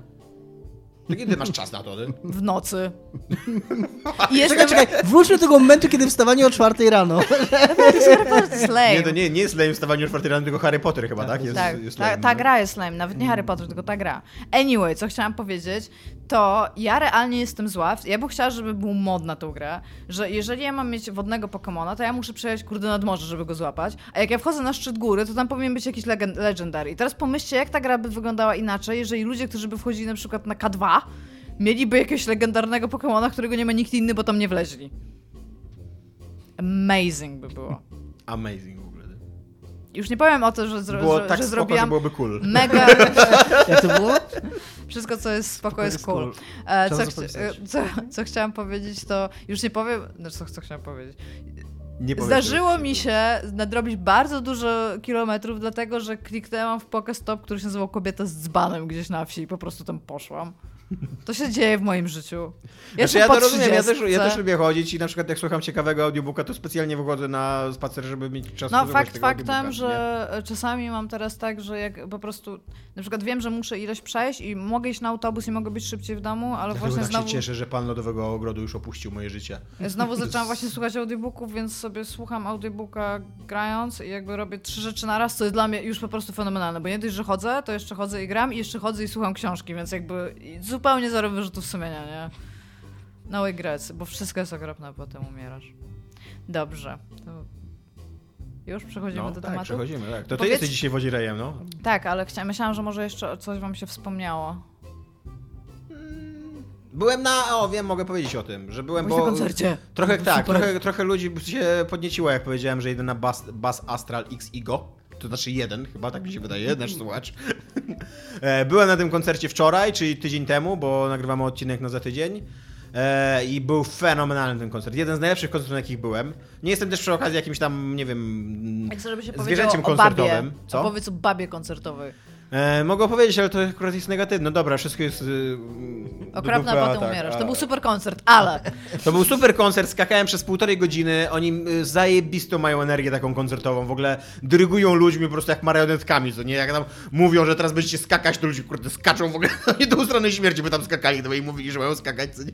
To kiedy masz czas na to, ty? <laughs> W nocy. <laughs> I Czekaj, czekaj, wróćmy do tego momentu, kiedy wstawanie o czwartej rano. <laughs> To jest bardzo slay. Nie, to nie, nie jest lame wstawanie o 4 rano, tylko Harry Potter chyba, tak? Jest, Tak, jest ta, ta no. gra jest lame, nawet nie Harry Potter, tylko ta gra. Anyway, co chciałam powiedzieć, to ja realnie jestem zła. Ja bym chciała, żeby był mod na tą grę, że jeżeli ja mam mieć wodnego Pokemona, to ja muszę przejechać kurde nad morze, żeby go złapać, a jak ja wchodzę na szczyt góry, to tam powinien być jakiś legend, legendary. I teraz pomyślcie, jak ta gra by wyglądała inaczej, jeżeli ludzie, którzy by wchodzili na przykład na K2, mieliby jakiegoś legendarnego Pokemona, którego nie ma nikt inny, bo tam nie wleźli. Amazing by było. Amazing w ogóle. Już nie powiem o tym, że, zro- Było że, tak że spoko, że zrobiłam byłoby cool. mega... <laughs> Jak to było? Wszystko, co jest spoko, jest jest cool. cool. E, co, e, co, co chciałam powiedzieć, to już nie powiem. No, co, co chciałam powiedzieć? Nie Zdarzyło że- mi się nadrobić bardzo dużo kilometrów, dlatego że kliknęłam w Pokestop, który się nazywał Kobieta z dzbanem gdzieś na wsi i po prostu tam poszłam. To się dzieje w moim życiu. Ja Znaczy, ja to rozumiem, ja też, 30. ja też lubię chodzić i na przykład jak słucham ciekawego audiobooka, to specjalnie wychodzę na spacer, żeby mieć czas No fakt faktem, że czasami mam teraz tak, że jak po prostu na przykład wiem, że muszę ileś przejść i mogę iść na autobus i mogę być szybciej w domu, ale Dlatego właśnie tak znowu... się cieszę, że pan Lodowego Ogrodu już opuścił moje życie. Znowu <laughs> zaczęłam właśnie słuchać audiobooków, więc sobie słucham audiobooka grając i jakby robię trzy rzeczy na raz, co jest dla mnie już po prostu fenomenalne, bo nie dość, że chodzę, to jeszcze chodzę i gram i jeszcze chodzę i słucham książki, więc jakby zupełnie zero wyrzutów sumienia, nie? No regrets, bo wszystko jest okropne, a potem umierasz. Dobrze. To już przechodzimy No, do tak, tematu? przechodzimy, tak. To ty Powiedz- jesteś dzisiaj wodzirejem, no. Tak, ale chcia... myślałam, że może jeszcze coś wam się wspomniało. Byłem na, o wiem, mogę powiedzieć o tym, że byłem, Byłeś bo... na koncercie. Trochę tak, trochę, trochę ludzi się podnieciło, jak powiedziałem, że jedę na Bass, Bass Astral X Igo. To znaczy jeden, chyba tak mi się wydaje, nasz słuchacz. <laughs> E, Byłem na tym koncercie wczoraj, czyli tydzień temu, bo nagrywamy odcinek na za tydzień. E, I był fenomenalny ten koncert. Jeden z najlepszych koncertów, na jakich byłem. Nie jestem też przy okazji jakimś tam, nie wiem, Jak żeby się zwierzęciem o babie. koncertowym. Co? Opowiedz o babie koncertowej. E, mogę opowiedzieć, ale to akurat jest negatywne. No dobra, wszystko jest. Okropna, dupy, a potem tak, umierasz. To był super koncert, ale... <laughs> To był super koncert, skakałem przez półtorej godziny. Oni y, zajebistą mają energię taką koncertową. W ogóle dyrygują ludźmi po prostu jak marionetkami, co nie? Jak tam mówią, że teraz będziecie skakać, to ludzie kurde skaczą w ogóle <laughs> nie do strony śmierci, by tam skakali, to i mówili, że mają skakać, co nie?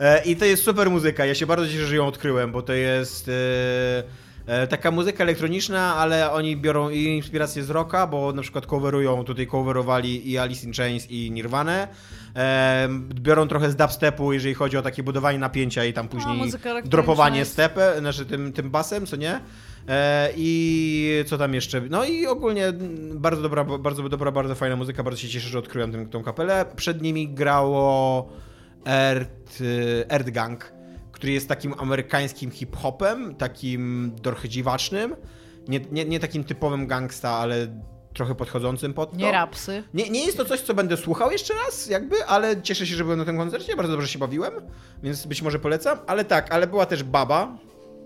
E, I to jest super muzyka. Ja się bardzo cieszę, że ją odkryłem, bo to jest. e, e, Taka muzyka elektroniczna, ale oni biorą i inspirację z rocka, bo na przykład coverują, tutaj coverowali i Alice in Chains i Nirvanę. E, biorą trochę z dubstepu, jeżeli chodzi o takie budowanie napięcia i tam później muzyka elektroniczna dropowanie stepę, znaczy tym, tym basem, co nie? E, I co tam jeszcze? No i ogólnie bardzo dobra, bardzo dobra, bardzo fajna muzyka. Bardzo się cieszę, że odkryłem tę, tą kapelę. Przed nimi grało Earth, Earth Gang, który jest takim amerykańskim hip-hopem, takim trochę dziwacznym. Nie, nie, nie takim typowym gangsta, ale trochę podchodzącym pod to. Nie rapsy. Nie, nie jest to coś, co będę słuchał jeszcze raz, jakby, ale cieszę się, że byłem na tym koncercie, bardzo dobrze się bawiłem, więc być może polecam. Ale tak, ale była też baba,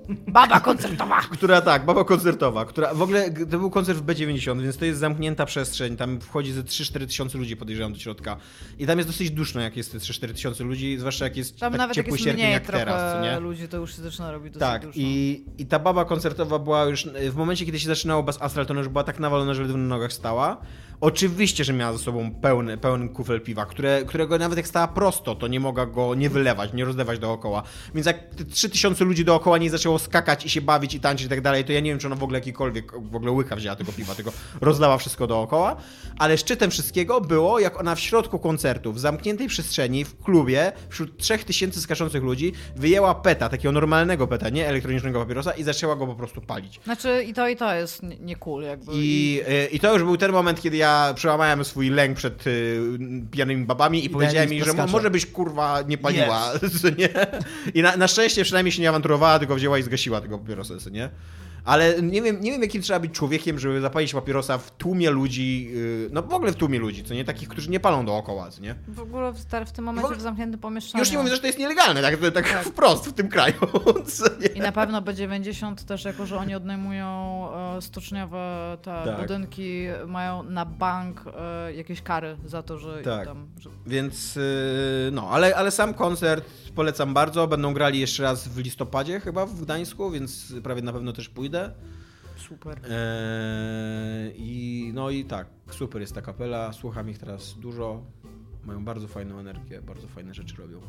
Baba koncertowa! która tak, baba koncertowa, która w ogóle to był koncert w B90, więc to jest zamknięta przestrzeń, tam wchodzi ze 3-4 tysiące ludzi, podejrzewam, do środka. I tam jest dosyć duszno, jak jest te 3-4 tysiące ludzi, zwłaszcza jak jest Tam tak nawet jak ciepły jest sierpień jak trochę teraz, co nie? ludzi, to już się zaczyna robić dosyć Tak, dużo. i, i ta baba koncertowa była już, w momencie, kiedy się zaczynało Bass Astral, to ona już była tak nawalona, że ledwo na nogach stała. Oczywiście, że miała ze sobą pełny, pełny kufel piwa, które, którego nawet jak stała prosto, to nie mogła go nie wylewać, nie rozlewać dookoła. Więc jak te 3000 ludzi dookoła nie zaczęło skakać i się bawić i tańczyć i tak dalej, to ja nie wiem, czy ona w ogóle jakikolwiek w ogóle łyka wzięła tego piwa, tylko rozlała wszystko dookoła. Ale szczytem wszystkiego było, jak ona w środku koncertu, w zamkniętej przestrzeni, w klubie, wśród 3000 skaczących ludzi, wyjęła peta, takiego normalnego peta, nie elektronicznego papierosa i zaczęła go po prostu palić. Znaczy i to i to jest nie, nie cool jakby. I, y, I to już był ten moment, kiedy ja przełamałem swój lęk przed y, pijanymi babami i, I powiedziałem jej, że mo- może byś kurwa nie paliła, <laughs> co nie? I na, na szczęście przynajmniej się nie awanturowała, tylko wzięła i zgasiła tego papierosa, nie? Ale nie wiem, nie wiem, jakim trzeba być człowiekiem, żeby zapalić papierosa w tłumie ludzi, y, no w ogóle w tłumie ludzi, co nie? Takich, którzy nie palą dookoła, co nie? W ogóle w, w tym momencie W ogóle- w zamkniętym pomieszczeniu. Już nie mówię, że to jest nielegalne, tak, tak, <laughs> wprost w tym kraju? <laughs> I na pewno B90 też, jako że oni odnajmują e, stoczniowe te Tak. budynki, mają na bank e, jakieś kary za to, że Tak. tam... Że... Więc y, no, ale, ale sam koncert polecam bardzo. Będą grali jeszcze raz w listopadzie chyba w Gdańsku, więc prawie na pewno też pójdę. Super. Eee, I no i tak, super jest ta kapela, słucham ich teraz dużo. Mają bardzo fajną energię, bardzo fajne rzeczy robią.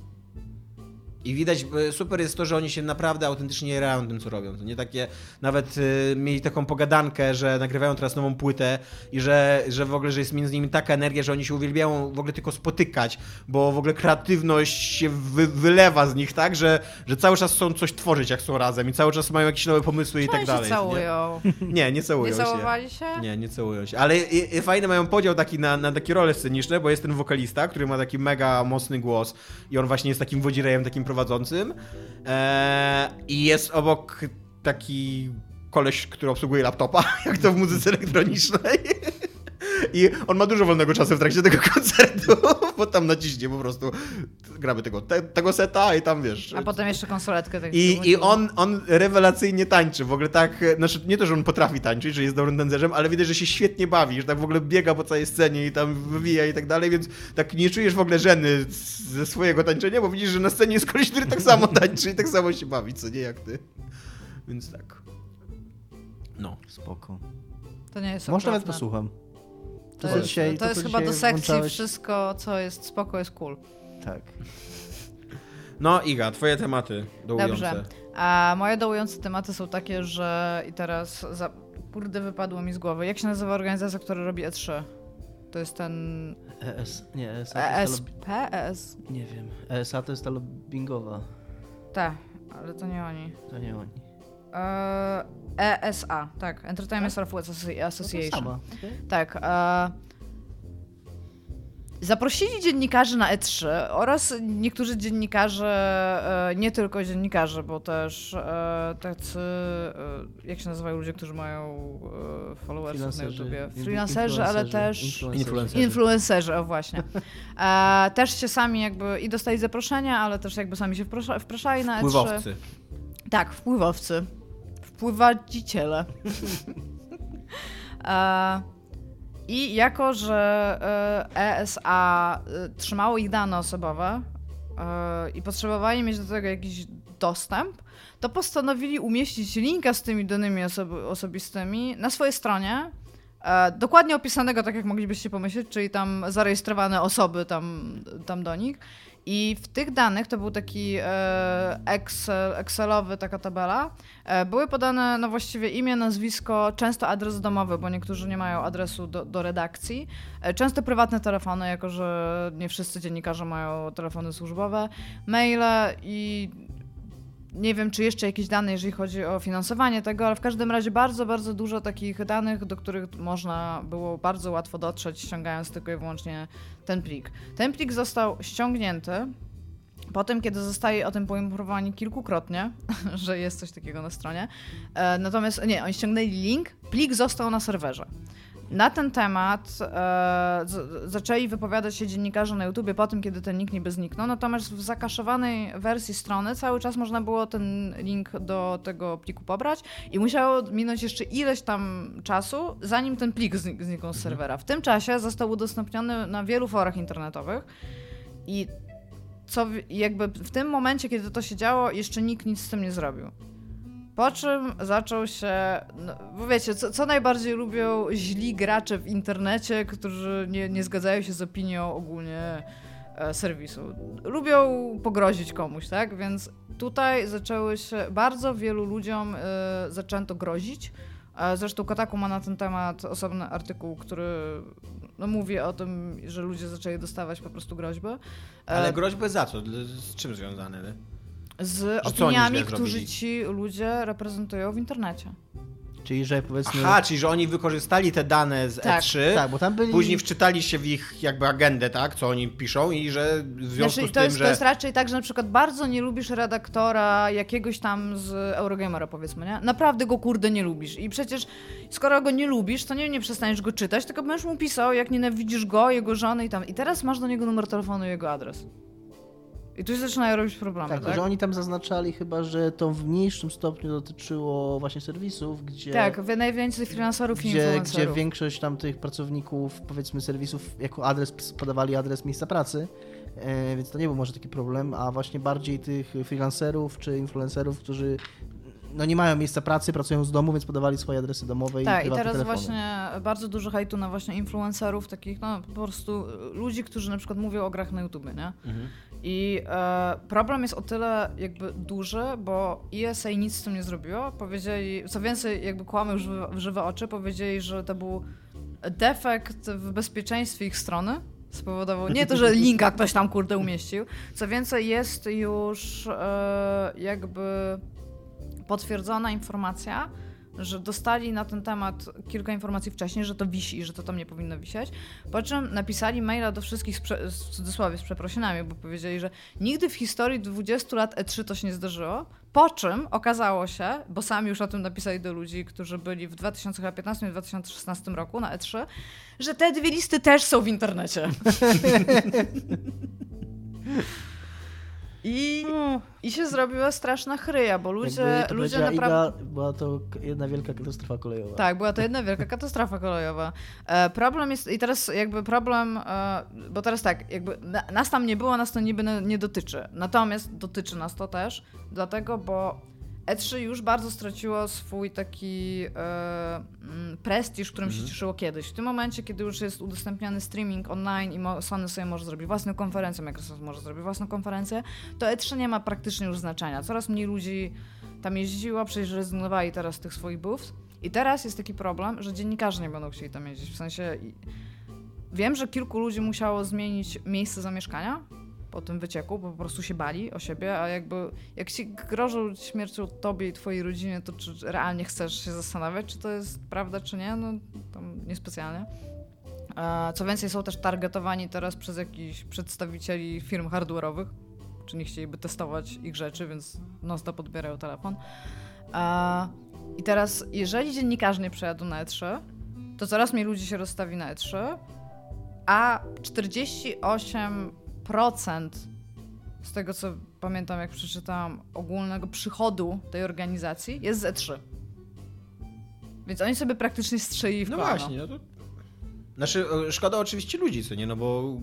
I widać, e, super jest to, że oni się naprawdę autentycznie jarają tym, co robią. To nie takie, nawet y, mieli taką pogadankę, że nagrywają teraz nową płytę i że, że w ogóle, że jest między nimi taka energia, że oni się uwielbiają w ogóle tylko spotykać, bo w ogóle kreatywność się wy, wylewa z nich, tak, że, że cały czas chcą coś tworzyć, jak są razem i cały czas mają jakieś nowe pomysły i tak dalej. się nie? całują? <laughs> Nie, nie całują Nie się. całowali się? Nie, nie całują się. Ale i, i fajny mają podział taki na, na takie role sceniczne, bo jest ten wokalista, który ma taki mega mocny głos i on właśnie jest takim wodzirejem, takim prowadzącym. Eee, I jest obok taki koleś, który obsługuje laptopa, <laughs> jak to w muzyce elektronicznej. I on ma dużo wolnego czasu w trakcie tego <laughs> koncertu, bo tam naciśnie po prostu, gramy tego, te, tego seta i tam wiesz. A potem jeszcze konsoletkę. Tak I, I on, on rewelacyjnie tańczy, w ogóle tak, znaczy nie to, że on potrafi tańczyć, że jest dobrym tancerzem, ale widać, że się świetnie bawi, że tak w ogóle biega po całej scenie i tam wywija i tak dalej, więc tak nie czujesz w ogóle żeny ze swojego tańczenia, bo widzisz, że na scenie jest koleś, który tak samo tańczy i tak samo się bawi, co nie jak ty. Więc tak. No. Spoko. To nie jest Może nawet posłucham. To, co jest, dzisiaj- to to, jest chyba do sekcji włączałeś. wszystko, co jest spoko, jest cool. Tak. <laughs> No Iga, twoje tematy dołujące. Dobrze. A moje dołujące tematy są takie, że i teraz za... kurde wypadło mi z głowy. Jak się nazywa organizacja, która robi E E3? To jest ten ES, nie, ESA to ESP, ES. Nie wiem. ESA to jest ta lobbyingowa. Tak, ale to nie oni. To nie oni. E, ESA, tak, Entertainment Software Associ- No to Association. sama. okej. Tak. E, zaprosili dziennikarzy na E3 oraz niektórzy dziennikarze, e, nie tylko dziennikarze, bo też e, tacy, e, jak się nazywają ludzie, którzy mają e, followersów na YouTubie. Freelancerzy, ale też influencerzy. Influencerzy. o właśnie. <laughs> E, też się sami jakby i dostali zaproszenia, ale też jakby sami się wpraszali na E3. Wpływowcy. Tak, wpływowcy. Wpływadziciele. <laughs> e, I jako, że e, ESA e, trzymało ich dane osobowe e, i potrzebowali mieć do tego jakiś dostęp, to postanowili umieścić linka z tymi danymi osobi- osobistymi na swojej stronie. E, dokładnie opisanego, tak jak moglibyście pomyśleć, czyli tam zarejestrowane osoby tam, tam do nich. I w tych danych, to był taki e, Excel, Excelowy, taka tabela, e, były podane no właściwie imię, nazwisko, często adres domowy, bo niektórzy nie mają adresu do, do redakcji, e, często prywatne telefony, jako że nie wszyscy dziennikarze mają telefony służbowe, maile i nie wiem, czy jeszcze jakieś dane, jeżeli chodzi o finansowanie tego, ale w każdym razie bardzo, bardzo dużo takich danych, do których można było bardzo łatwo dotrzeć, ściągając tylko i wyłącznie ten plik. Ten plik został ściągnięty po tym, kiedy zostali o tym poinformowani kilkukrotnie, <laughs> że jest coś takiego na stronie. E, natomiast nie, oni ściągnęli link, plik został na serwerze. Na ten temat e, z, zaczęli wypowiadać się dziennikarze na YouTubie po tym, kiedy ten link niby zniknął, natomiast w zakaszowanej wersji strony cały czas można było ten link do tego pliku pobrać i musiało minąć jeszcze ileś tam czasu, zanim ten plik znik- zniknął z serwera. W tym czasie został udostępniony na wielu forach internetowych i co jakby w tym momencie, kiedy to się działo, jeszcze nikt nic z tym nie zrobił. Po czym zaczął się. No, bo wiecie, co, co najbardziej lubią źli gracze w internecie, którzy nie, nie zgadzają się z opinią ogólnie e, serwisu. Lubią pogrozić komuś, tak? Więc tutaj zaczęły się. Bardzo wielu ludziom e, zaczęto grozić. E, Zresztą Kotaku ma na ten temat osobny artykuł, który no, mówi o tym, że ludzie zaczęli dostawać po prostu groźby. E, Ale groźby za co? Z czym związane? Z oni opiniami, którzy ci ludzie reprezentują w internecie. Czyli, że powiedzmy... Aha, czyli że oni wykorzystali te dane z Tak, E3, Tak, bo tam byli... później wczytali się w ich jakby agendę, tak, co oni piszą i że w związku Znaczy, z to, tym, jest, że... to jest raczej tak, że na przykład bardzo nie lubisz redaktora jakiegoś tam z Eurogamera, powiedzmy, nie? Naprawdę go kurde nie lubisz. I przecież skoro go nie lubisz, to nie, nie przestaniesz go czytać, tylko będziesz mu pisał, jak nienawidzisz go, jego żony i tam. I teraz masz do niego numer telefonu i jego adres. I tu się zaczynają robić problemy, Tak, tak? że oni tam zaznaczali chyba, że to w mniejszym stopniu dotyczyło właśnie serwisów, gdzie... Tak, wy najwięcej freelancerów i Gdzie, gdzie influencerów. większość tam tych pracowników, powiedzmy serwisów, jako adres podawali adres miejsca pracy, e, więc to nie był może taki problem, a właśnie bardziej tych freelancerów czy influencerów, którzy no nie mają miejsca pracy, pracują z domu, więc podawali swoje adresy domowe Tak, i i prywatne teraz telefony. właśnie bardzo dużo hejtu na właśnie influencerów, takich no po prostu ludzi, którzy na przykład mówią o grach na YouTube, nie? Mhm. I e, problem jest o tyle jakby duży, bo ESA nic z tym nie zrobiło. Powiedzieli, co więcej, jakby kłamy w żywe, w żywe oczy, powiedzieli, że to był defekt w bezpieczeństwie ich strony. Spowodował nie to, że <laughs> linka ktoś tam kurde umieścił. Co więcej, jest już e, jakby potwierdzona informacja, że dostali na ten temat kilka informacji wcześniej, że to wisi i że to tam nie powinno wisieć. Po czym napisali maila do wszystkich z, prze, w cudzysłowie z przeprosinami, bo powiedzieli, że nigdy w historii 20 lat E3 to się nie zdarzyło. Po czym okazało się, bo sami już o tym napisali do ludzi, którzy byli w 2015 i 2016 roku na E3, że te dwie listy też są w internecie. <laughs> <laughs> I, I się zrobiła straszna chryja, bo ludzie, Jakby to ludzie naprawdę... Iga, była to jedna wielka katastrofa kolejowa. Tak, była to jedna wielka katastrofa kolejowa. E, problem jest, i teraz jakby problem, e, bo teraz tak, jakby na, nas tam nie było, nas to niby nie dotyczy. Natomiast dotyczy nas to też, dlatego, bo E3 już bardzo straciło swój taki e, mm, prestiż, którym się cieszyło kiedyś. W tym momencie, kiedy już jest udostępniany streaming online i Sony sobie może zrobić własną konferencję, Microsoft może zrobić własną konferencję, to E3 nie ma praktycznie już znaczenia. Coraz mniej ludzi tam jeździło, przecież rezygnowali teraz z tych swoich booths. I teraz jest taki problem, że dziennikarze nie będą chcieli tam jeździć. W sensie wiem, że kilku ludzi musiało zmienić miejsce zamieszkania po tym wycieku, bo po prostu się bali o siebie, a jakby jak ci grożą śmiercią tobie i twojej rodzinie, to czy realnie chcesz się zastanawiać, czy to jest prawda, czy nie? No tam niespecjalnie. Co więcej, są też targetowani teraz przez jakichś przedstawicieli firm hardware'owych, czy nie chcieliby testować ich rzeczy, więc non-stop podbierają telefon. I teraz, jeżeli dziennikarze nie przejadą na E3, to coraz mniej ludzi się rozstawi na E3, a 48% z tego, co pamiętam, jak przeczytałam, ogólnego przychodu tej organizacji jest z E3. Więc oni sobie praktycznie strzelili w No kolano. właśnie, no to... Znaczy, szkoda oczywiście ludzi, co nie, no bo...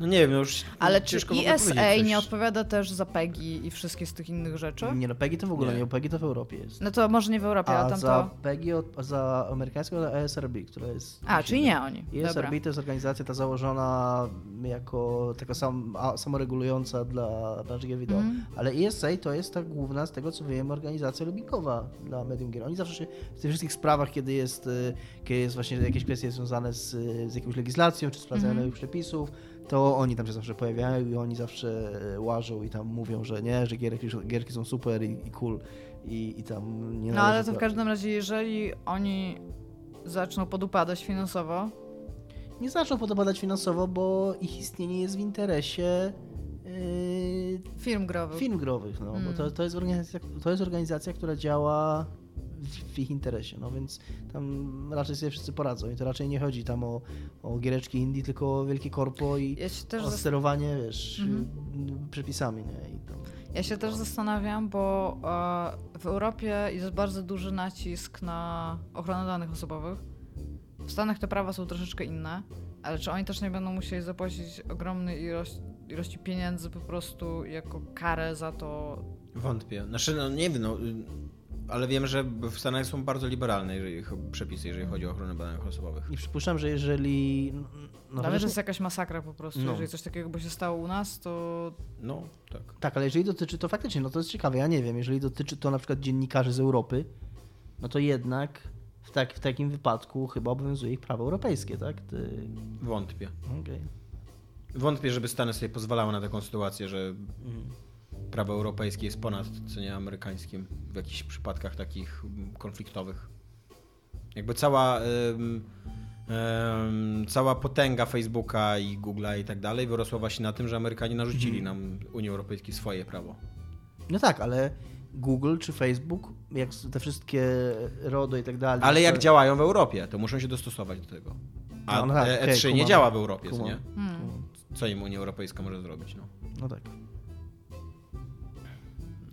No nie wiem, no już Ale czy ESA coś. nie odpowiada też za PEGI i wszystkie z tych innych rzeczy? Nie no, PEGI to w ogóle Nie. nie, PEGI to w Europie jest. No to może nie w Europie, a, A tam za to... PEGI, od, za amerykańską to ESRB, która jest... A, czyli nie oni. ESRB Dobra. to jest organizacja ta założona jako taka sam, a, samoregulująca dla branży gier wideo. Mhm. Ale ESA to jest ta główna, z tego co wiem, organizacja lobbyingowa dla medium gier. Oni zawsze się w tych wszystkich sprawach, kiedy jest, y, kiedy jest właśnie jakieś kwestie związane z, z jakąś legislacją, czy sprawdzaniem Mhm. nowych przepisów, to oni tam się zawsze pojawiają i oni zawsze y, łażą i tam mówią, że nie, że gierki, gierki są super i, i cool i, i tam nie No ale to w każdym razie, jeżeli oni zaczną podupadać finansowo, nie zaczną podobać finansowo, bo ich istnienie jest w interesie yy, film growy. film growych, no, bo Mm. to, to, jest organizacja, to jest organizacja, która działa w, ich interesie, no więc tam raczej sobie wszyscy poradzą i to raczej nie chodzi tam o, o giereczki indie, tylko o wielkie korpo i Ja o zas- sterowanie, wiesz, Mhm. przepisami, nie, i tam... ja się też zastanawiam, bo e, w Europie jest bardzo duży nacisk na ochronę danych osobowych. W Stanach te prawa są troszeczkę inne, ale czy oni też nie będą musieli zapłacić ogromnej ilości, ilości pieniędzy po prostu jako karę za to? Wątpię. Znaczy, no nie wiem, no, ale wiem, że w Stanach są bardzo liberalne jeżeli, przepisy, jeżeli chodzi o ochronę danych osobowych. I przypuszczam, że jeżeli... No, Nawet chociaż- jest jakaś masakra po prostu. No. Jeżeli coś takiego by się stało u nas, to No, tak. Tak, ale jeżeli dotyczy to faktycznie, no to jest ciekawe, ja nie wiem, jeżeli dotyczy to na przykład dziennikarzy z Europy, no to jednak w, tak, w takim wypadku chyba obowiązuje ich prawo europejskie, tak? Ty... Wątpię. Okej. Wątpię, żeby Stany sobie pozwalały na taką sytuację, że Mhm. Prawo europejskie jest ponad co nie amerykańskim w jakichś przypadkach takich konfliktowych. Jakby cała, ym, ym, cała potęga Facebooka i Google'a i tak dalej wyrosła właśnie na tym, że Amerykanie narzucili nam Unii Europejskiej swoje prawo. No tak, ale Google czy Facebook, jak te wszystkie RODO i tak dalej. Ale jak to- działają w Europie, to muszą się dostosować do tego. A No, no tak, E- okej, E3 nie kumam. działa w Europie, nie? hmm. Co im Unia Europejska może zrobić? No. No tak.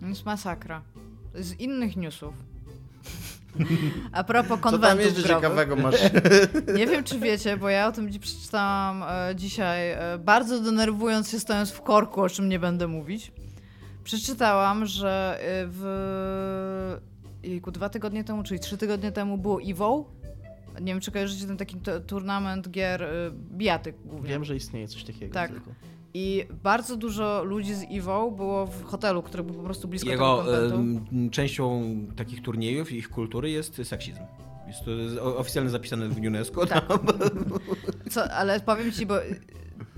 To jest masakra. Z innych newsów. <laughs> A propos Co tam konwentów jeszcze growych. ciekawego masz? <laughs> Nie wiem, czy wiecie, bo ja o tym dziś przeczytałam e, dzisiaj, e, bardzo denerwując się stojąc w korku, o czym nie będę mówić. Przeczytałam, że e, w jejku, dwa tygodnie temu, czyli trzy tygodnie temu było EVO. Nie wiem, czy kojarzycie ten taki turnament gier bijatyk głównie. Wiem, że istnieje coś takiego. Tak. Tylko. I bardzo dużo ludzi z EVO było w hotelu, który był po prostu blisko Jego częścią takich turniejów i ich kultury jest seksizm. Jest to oficjalnie zapisane w UNESCO. Tak. <laughs> Co, ale powiem ci, bo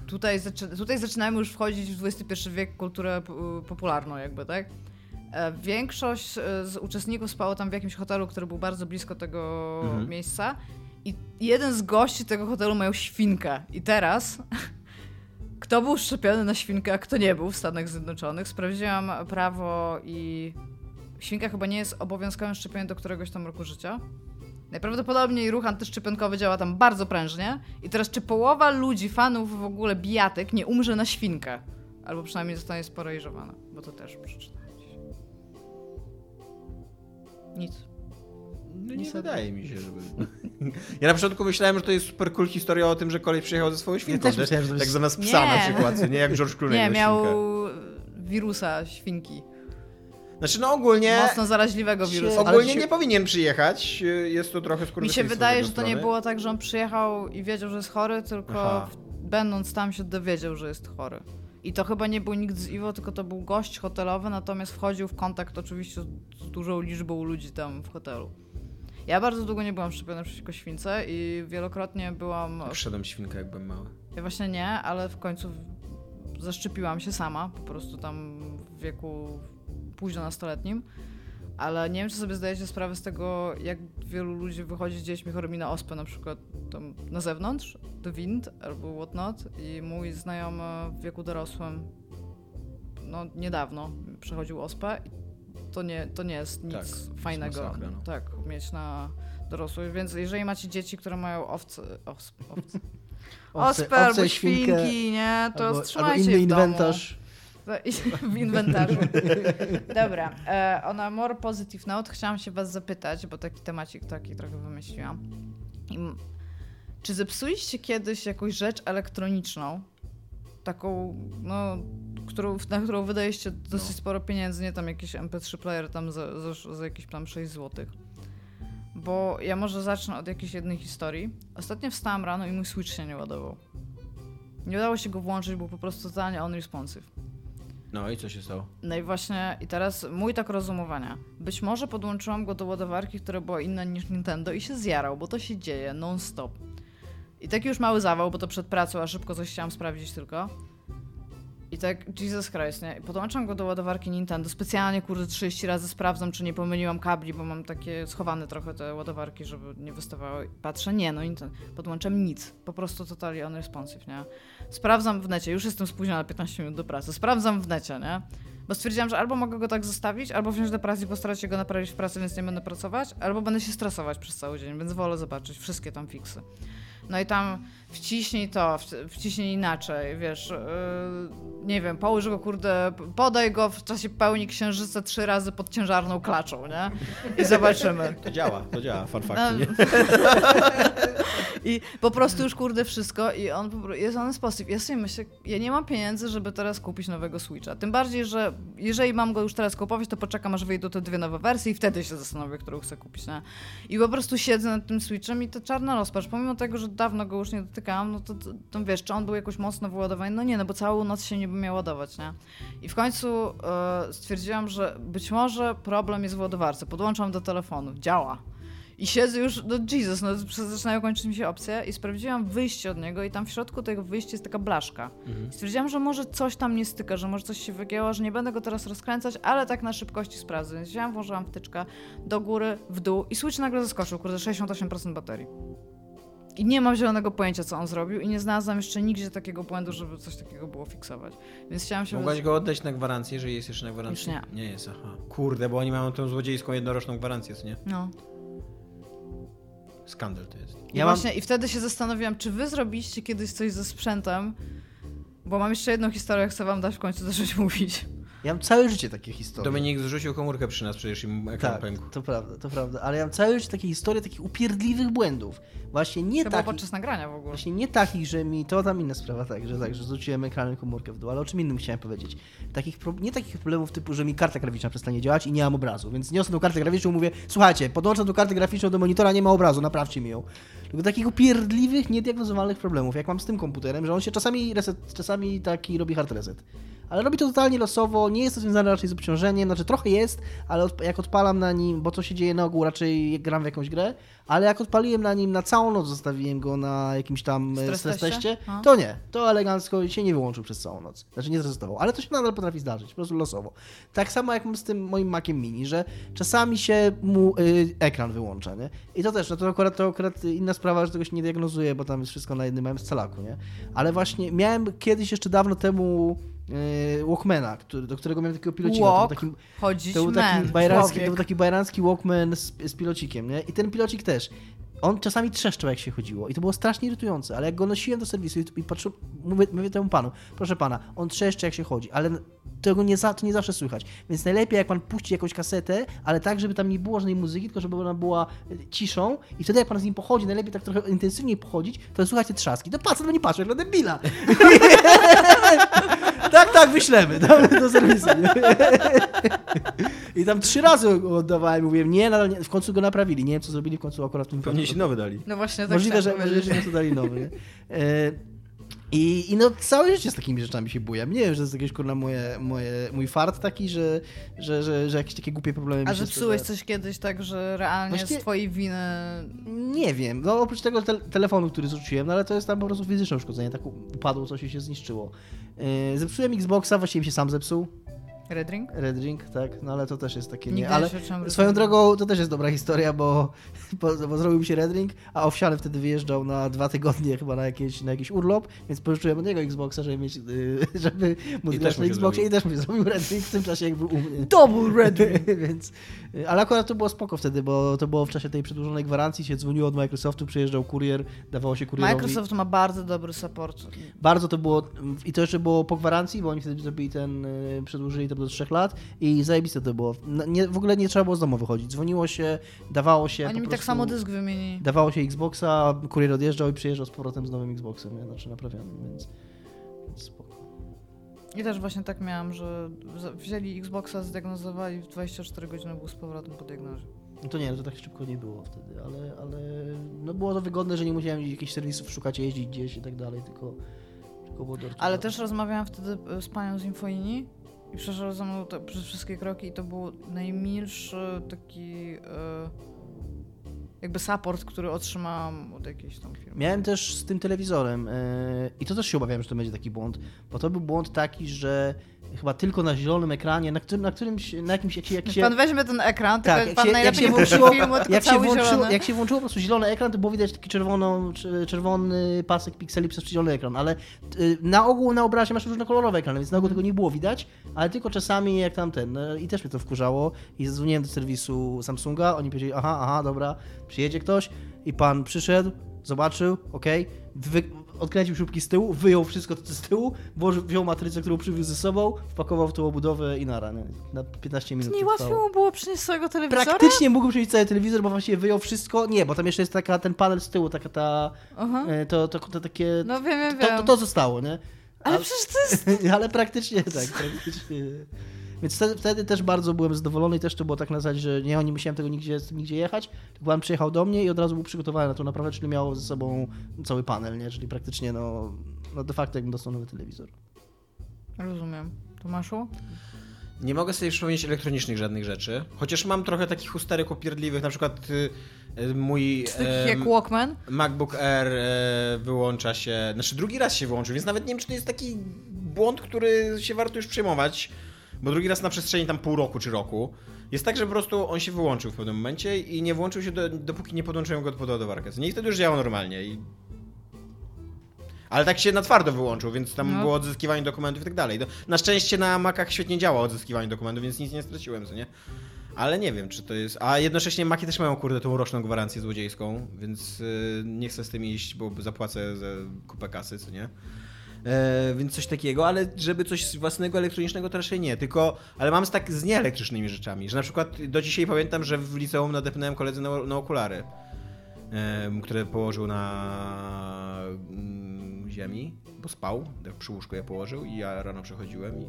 tutaj, zaczy, tutaj zaczynamy już wchodzić w XXI wiek kulturę popularną jakby, tak? E, Większość e, z uczestników spało tam w jakimś hotelu, który był bardzo blisko tego Mhm. miejsca i jeden z gości tego hotelu miał świnkę. I teraz kto był szczepiony na świnkę, a kto nie był w Stanach Zjednoczonych? Sprawdziłam prawo i świnka chyba nie jest obowiązkowym szczepieniem do któregoś tam roku życia. Najprawdopodobniej ruch antyszczepionkowy działa tam bardzo prężnie. I teraz, czy połowa ludzi, fanów w ogóle bijatyk, nie umrze na świnkę? Albo przynajmniej zostanie sparaliżowana, bo to też przeczytałam. Nic. No nie Niestety. wydaje mi się, żeby... <laughs> Ja na początku myślałem, że to jest super cool historia o tym, że koleś przyjechał ze swoją świnką. nie? myślałem, że tak zamiast psa Nie. na przykład, nie jak George <laughs> Clooney Nie, miał wirusa świnki. Znaczy no ogólnie... Mocno zaraźliwego wirusa. Ogólnie się- nie powinien przyjechać. Jest to trochę Mi się wydaje, że to nie było tak, że on przyjechał i wiedział, że jest chory, tylko Aha. będąc tam się dowiedział, że jest chory. I to chyba nie był nikt z Iwo, tylko to był gość hotelowy, natomiast wchodził w kontakt oczywiście z dużą liczbą ludzi tam w hotelu. Ja bardzo długo nie byłam szczepiona przeciwko śwince i wielokrotnie byłam... Przyszedłem świnkę, jak byłem mały. Ja właśnie nie, ale w końcu zaszczepiłam się sama, po prostu tam w wieku późno nastoletnim. Ale nie wiem, czy sobie zdajecie sprawę z tego, jak wielu ludzi wychodzi z dziećmi chorymi na ospę, na przykład tam na zewnątrz, the wind albo whatnot. I mój znajomy w wieku dorosłym, no niedawno przechodził ospę. To nie, to nie jest nic Tak, fajnego, masakra, no. tak, mieć na dorosłych. Więc jeżeli macie dzieci, które mają owce, owce, <laughs> owce Ospę albo świnkę, świnki, nie? To albo, albo wstrzymajcie inny inwentarz. <laughs> W inwentarzu. Dobra, e, ona more positive note. Chciałam się was zapytać, bo taki temacik taki trochę wymyśliłam. Czy zepsuliście kiedyś jakąś rzecz elektroniczną? Taką, no, którą, na którą wydaliście dosyć No. sporo pieniędzy, nie tam jakiś MP3 player tam za, za, za jakieś tam 6 zł. Bo ja może zacznę od jakiejś jednej historii. Ostatnio wstałam rano i mój Switch się nie ładował. Nie udało się go włączyć, był po prostu totalnie unresponsive. No i co się stało? No i właśnie, i teraz mój tak rozumowania. Być może podłączyłam go do ładowarki, która była inna niż Nintendo i się zjarał, bo to się dzieje non-stop. I taki już mały zawał, bo to przed pracą, a szybko coś chciałam sprawdzić tylko. I tak, Jesus Christ, nie? Podłączam go do ładowarki Nintendo. Specjalnie, kurde, 30 razy sprawdzam, czy nie pomyliłam kabli, bo mam takie schowane trochę te ładowarki, żeby nie wystawały. Patrzę, nie, no Nintendo. Podłączam nic. Po prostu totalnie unresponsive, nie? Sprawdzam w necie, już jestem spóźniona 15 minut do pracy. Sprawdzam w necie, nie? Bo stwierdziłam, że albo mogę go tak zostawić, albo wziąć do pracy i postarać się go naprawić w pracy, więc nie będę pracować, albo będę się stresować przez cały dzień, więc wolę zobaczyć wszystkie tam fiksy. No i tam wciśnij to, wci- wciśnij inaczej, wiesz, yy, nie wiem, połóż go, kurde, podaj go w czasie pełni księżyca trzy razy pod ciężarną klaczą, nie? I <laughs> zobaczymy. To działa, to działa, fun fact, No. <laughs> I po prostu już kurde wszystko i on jest on sposób. Ja sobie myślę, ja nie mam pieniędzy, żeby teraz kupić nowego Switcha. Tym bardziej, że jeżeli mam go już teraz kupować, to poczekam aż wyjdą te dwie nowe wersje i wtedy się zastanowię, którą chcę kupić. Nie? I po prostu siedzę nad tym Switchem i to czarna rozpacz. Pomimo tego, że dawno go już nie dotykałam, no to, to, to wiesz, czy on był jakoś mocno wyładowany? No nie, no bo całą noc się nie miał ładować, nie? I w końcu e, stwierdziłam, że być może problem jest w ładowarce. Podłączam do telefonu. Działa. I siedzę już, no Jesus, no zaczynają kończyć mi się opcje i sprawdziłam wyjście od niego i tam w środku tego wyjścia jest taka blaszka. I stwierdziłam, że może coś tam nie styka, że może coś się wygięło, że nie będę go teraz rozkręcać, ale tak na szybkości sprawdzę. Więc wziąłam, włożyłam wtyczkę do góry, w dół i switch nagle zaskoczył, kurde, 68% baterii. I nie mam zielonego pojęcia, co on zrobił i nie znalazłam jeszcze nigdzie takiego błędu, żeby coś takiego było fiksować. Więc chciałam się... Mogłaś go oddać na gwarancję, jeżeli jest jeszcze na gwarancji? Już nie. Nie jest, aha. Kurde, bo oni mają tą złodziejską jednoroczną gwarancję, co nie? No. Skandal to jest. I Ja mam- właśnie, i wtedy się zastanawiałam, czy wy zrobiliście kiedyś coś ze sprzętem, bo mam jeszcze jedną historię, chcę wam dać w końcu zacząć mówić. Ja mam całe życie takie historie. Dominik zrzucił komórkę przy nas, przecież im ekran Tak, pękł. to prawda, to prawda. Ale ja mam całe życie takie historie takich upierdliwych błędów. Właśnie nie było takich, podczas nagrania w ogóle. właśnie nie takich, że mi, to tam inna sprawa, tak, że tak, że zrzuciłem ekranem komórkę w dół, ale o czym innym chciałem powiedzieć. Takich, pro- nie takich problemów typu, że mi karta graficzna przestanie działać i nie mam obrazu, więc niosę tą kartę graficzną i mówię, słuchajcie, podłączam tą kartę graficzną do monitora, nie ma obrazu, naprawcie mi ją. Tylko takich upierdliwych, niediagnozowalnych problemów, jak mam z tym komputerem, że on się czasami reset, czasami taki robi hard reset. Ale robi to totalnie losowo, nie jest to związane raczej z obciążeniem, znaczy trochę jest, ale od, jak odpalam na nim, bo co się dzieje na ogół, raczej gram w jakąś grę, ale jak odpaliłem na nim na całą noc, zostawiłem go na jakimś tam e, Stres stres teście? A. to nie, to elegancko się nie wyłączył przez całą noc. Znaczy nie zresestował, ale to się nadal potrafi zdarzyć, po prostu losowo. Tak samo jak z tym moim Maciem Mini, że czasami się mu y, ekran wyłącza, nie? I to też, no to akurat, to akurat inna sprawa, że tego się nie diagnozuje, bo tam jest wszystko na jednym scalaku, nie? Ale właśnie miałem kiedyś jeszcze dawno temu Walkmana, który, do którego miałem takiego pilocika. to Walk, był taki, chodzić to był taki bajerancki, to był taki bajerancki Walkman z, z pilocikiem, nie? I ten pilocik też. On czasami trzeszczał, jak się chodziło. I to było strasznie irytujące, ale jak go nosiłem do serwisu i, patrzyłem, mówię, mówię temu panu, proszę pana, on trzeszczy, jak się chodzi, ale tego nie, za, to nie zawsze słychać. Więc najlepiej, jak pan puści jakąś kasetę, ale tak, żeby tam nie było żadnej muzyki, tylko żeby ona była e, ciszą. I wtedy, jak pan z nim pochodzi, najlepiej tak trochę intensywniej pochodzić, to słuchajcie trzaski. To patrz, no nie patrz, jak na debila. <laughs> tak, tak, wyślemy do, do serwisu. I tam trzy razy oddawałem, mówiłem, nie, nadal nie, w końcu go naprawili. Nie wiem, co zrobili w końcu akurat w tym Ci nowy dali. No właśnie tak Możliwe, że, że nie to dali nowy. nie? E, I, I no całe życie z takimi rzeczami się bujam. Nie wiem, że to jest jakieś kurna moje, moje, mój fart taki, że, że, że, że jakieś takie głupie problemy A mi się zepsułeś zdarzają. coś kiedyś tak, że realnie Właśnie- z twojej winy... Nie wiem. No oprócz tego te telefonu, który zrzuciłem, no ale to jest tam po prostu fizyczne uszkodzenie. Tak upadło coś i się zniszczyło. Yy, zepsułem Xboxa, właściwie mi się sam zepsuł. Red Ring? Red Ring, tak, no ale to też jest takie nie, Nigdy ale nie Red swoją drogą to też jest dobra historia, bo, <laughs> bo, bo zrobił mi się Red Ring, a Owsiany wtedy wyjeżdżał na dwa tygodnie chyba na, jakieś, na jakiś urlop, więc pożyczyłem od niego Xboxa, żeby mieć, yy, <laughs> żeby móc I grać na Xboxie zrobił. i też mi zrobił Red Ring w tym czasie, jak był u mnie. Double Red Ring! <laughs> Więc, y, ale akurat to było spoko wtedy, bo to było w czasie tej przedłużonej gwarancji, się dzwoniło od Microsoftu, przyjeżdżał kurier, dawało się kurierowi. Microsoft ma bardzo dobry support. Bardzo to było, i to jeszcze było po gwarancji, bo oni wtedy zrobili ten, y, przedłużyli to do 3 lat i zajebiste to było. Nie, w ogóle nie trzeba było z domu wychodzić. Dzwoniło się, dawało się Oni mi prostu, tak samo dysk wymienili. Dawało się Xboxa, kurier odjeżdżał i przyjeżdżał z powrotem z nowym Xboxem, nie? znaczy naprawionym, więc, więc spoko. I też właśnie tak miałam, że wzięli Xboxa, zdiagnozowali, w 24 godziny był z powrotem po diagnozie. No to nie, no to tak szybko nie było wtedy, ale, ale no było to wygodne, że nie musiałem jakichś serwisów szukać, jeździć gdzieś i tak dalej, tylko, tylko było do Ale też rozmawiałam wtedy e, z panią z Infoini i przeszła ze mną te, przez wszystkie kroki i to był najmilszy taki e, jakby support, który otrzymałam od jakiejś tam firmy. Miałem też z tym telewizorem yy, i to też się obawiałem, że to będzie taki błąd, bo to był błąd taki, że chyba tylko na zielonym ekranie, na, którym, na którymś, na jakimś, jak się... Jak Jak się pan weźmie ten ekran, tylko tak, jak pan najlepiej nie włączyło- włączy filmu, tylko jak się, włączyło, jak się włączyło po prostu zielony ekran, to było widać taki czerwoną, cz- czerwony pasek pikseli przez zielony ekran, ale y, na ogół na obrazie masz różnokolorowe ekrany, więc na ogół tego nie było widać, ale tylko czasami jak tam ten, no, i też mnie to wkurzało i zadzwoniłem do serwisu Samsunga, oni powiedzieli, aha, aha, dobra, przyjedzie ktoś i pan przyszedł, zobaczył, okej, wy- odkręcił śrubki z tyłu, wyjął wszystko co z tyłu, włożył, wziął matrycę, którą przywiózł ze sobą, wpakował w tą obudowę i nara, nie? na 15 minut Nie to łatwiej mu było przynieść swojego telewizora? Praktycznie mógłbym przynieść cały telewizor, bo właściwie wyjął wszystko. Nie, bo tam jeszcze jest taka, ten panel z tyłu, taka ta. Aha. e, To, to, to takie. No wiem, wiem, to, to, to zostało, nie? Ale A- przecież to jest... <laughs> ale praktycznie tak. Praktycznie. Więc wtedy, wtedy też bardzo byłem zadowolony i też to było tak na zasadzie, że nie, nie musiałem tego nigdzie, nigdzie jechać. Tylko pan przyjechał do mnie i od razu był przygotowany na to naprawę, czyli miał ze sobą cały panel, nie? Czyli praktycznie no, no de facto jakbym dostał nowy telewizor. Rozumiem. Tomaszu? Nie mogę sobie przypomnieć elektronicznych żadnych rzeczy. Chociaż mam trochę takich usterek upierdliwych, na przykład y, y, mój Takich jak Walkman? MacBook Air e, wyłącza się, znaczy drugi raz się wyłączył, więc nawet nie wiem, czy to jest taki błąd, który się warto już przejmować, bo drugi raz na przestrzeni tam pół roku czy roku. Jest tak, że po prostu on się wyłączył w pewnym momencie i nie włączył się, do, dopóki nie podłączyłem go do ładowarki. Nie, i wtedy już działa normalnie. I... Ale tak się na twardo wyłączył, więc tam No. było odzyskiwanie dokumentów i tak dalej. No, Na szczęście na Macach świetnie działa odzyskiwanie dokumentów, więc nic nie straciłem, co nie? Ale nie wiem, czy to jest. A jednocześnie Maki też mają, kurde, tą roczną gwarancję złodziejską, więc yy, nie chcę z tym iść, bo zapłacę za kupę kasy, co nie? E, więc coś takiego, ale żeby coś własnego elektronicznego to raczej nie, tylko, ale mam z tak z nieelektrycznymi rzeczami, że na przykład do dzisiaj pamiętam, że w liceum nadepnąłem koledze na, na okulary, które położył na mm, ziemi, bo spał, tak przy łóżku je położył i ja rano przechodziłem i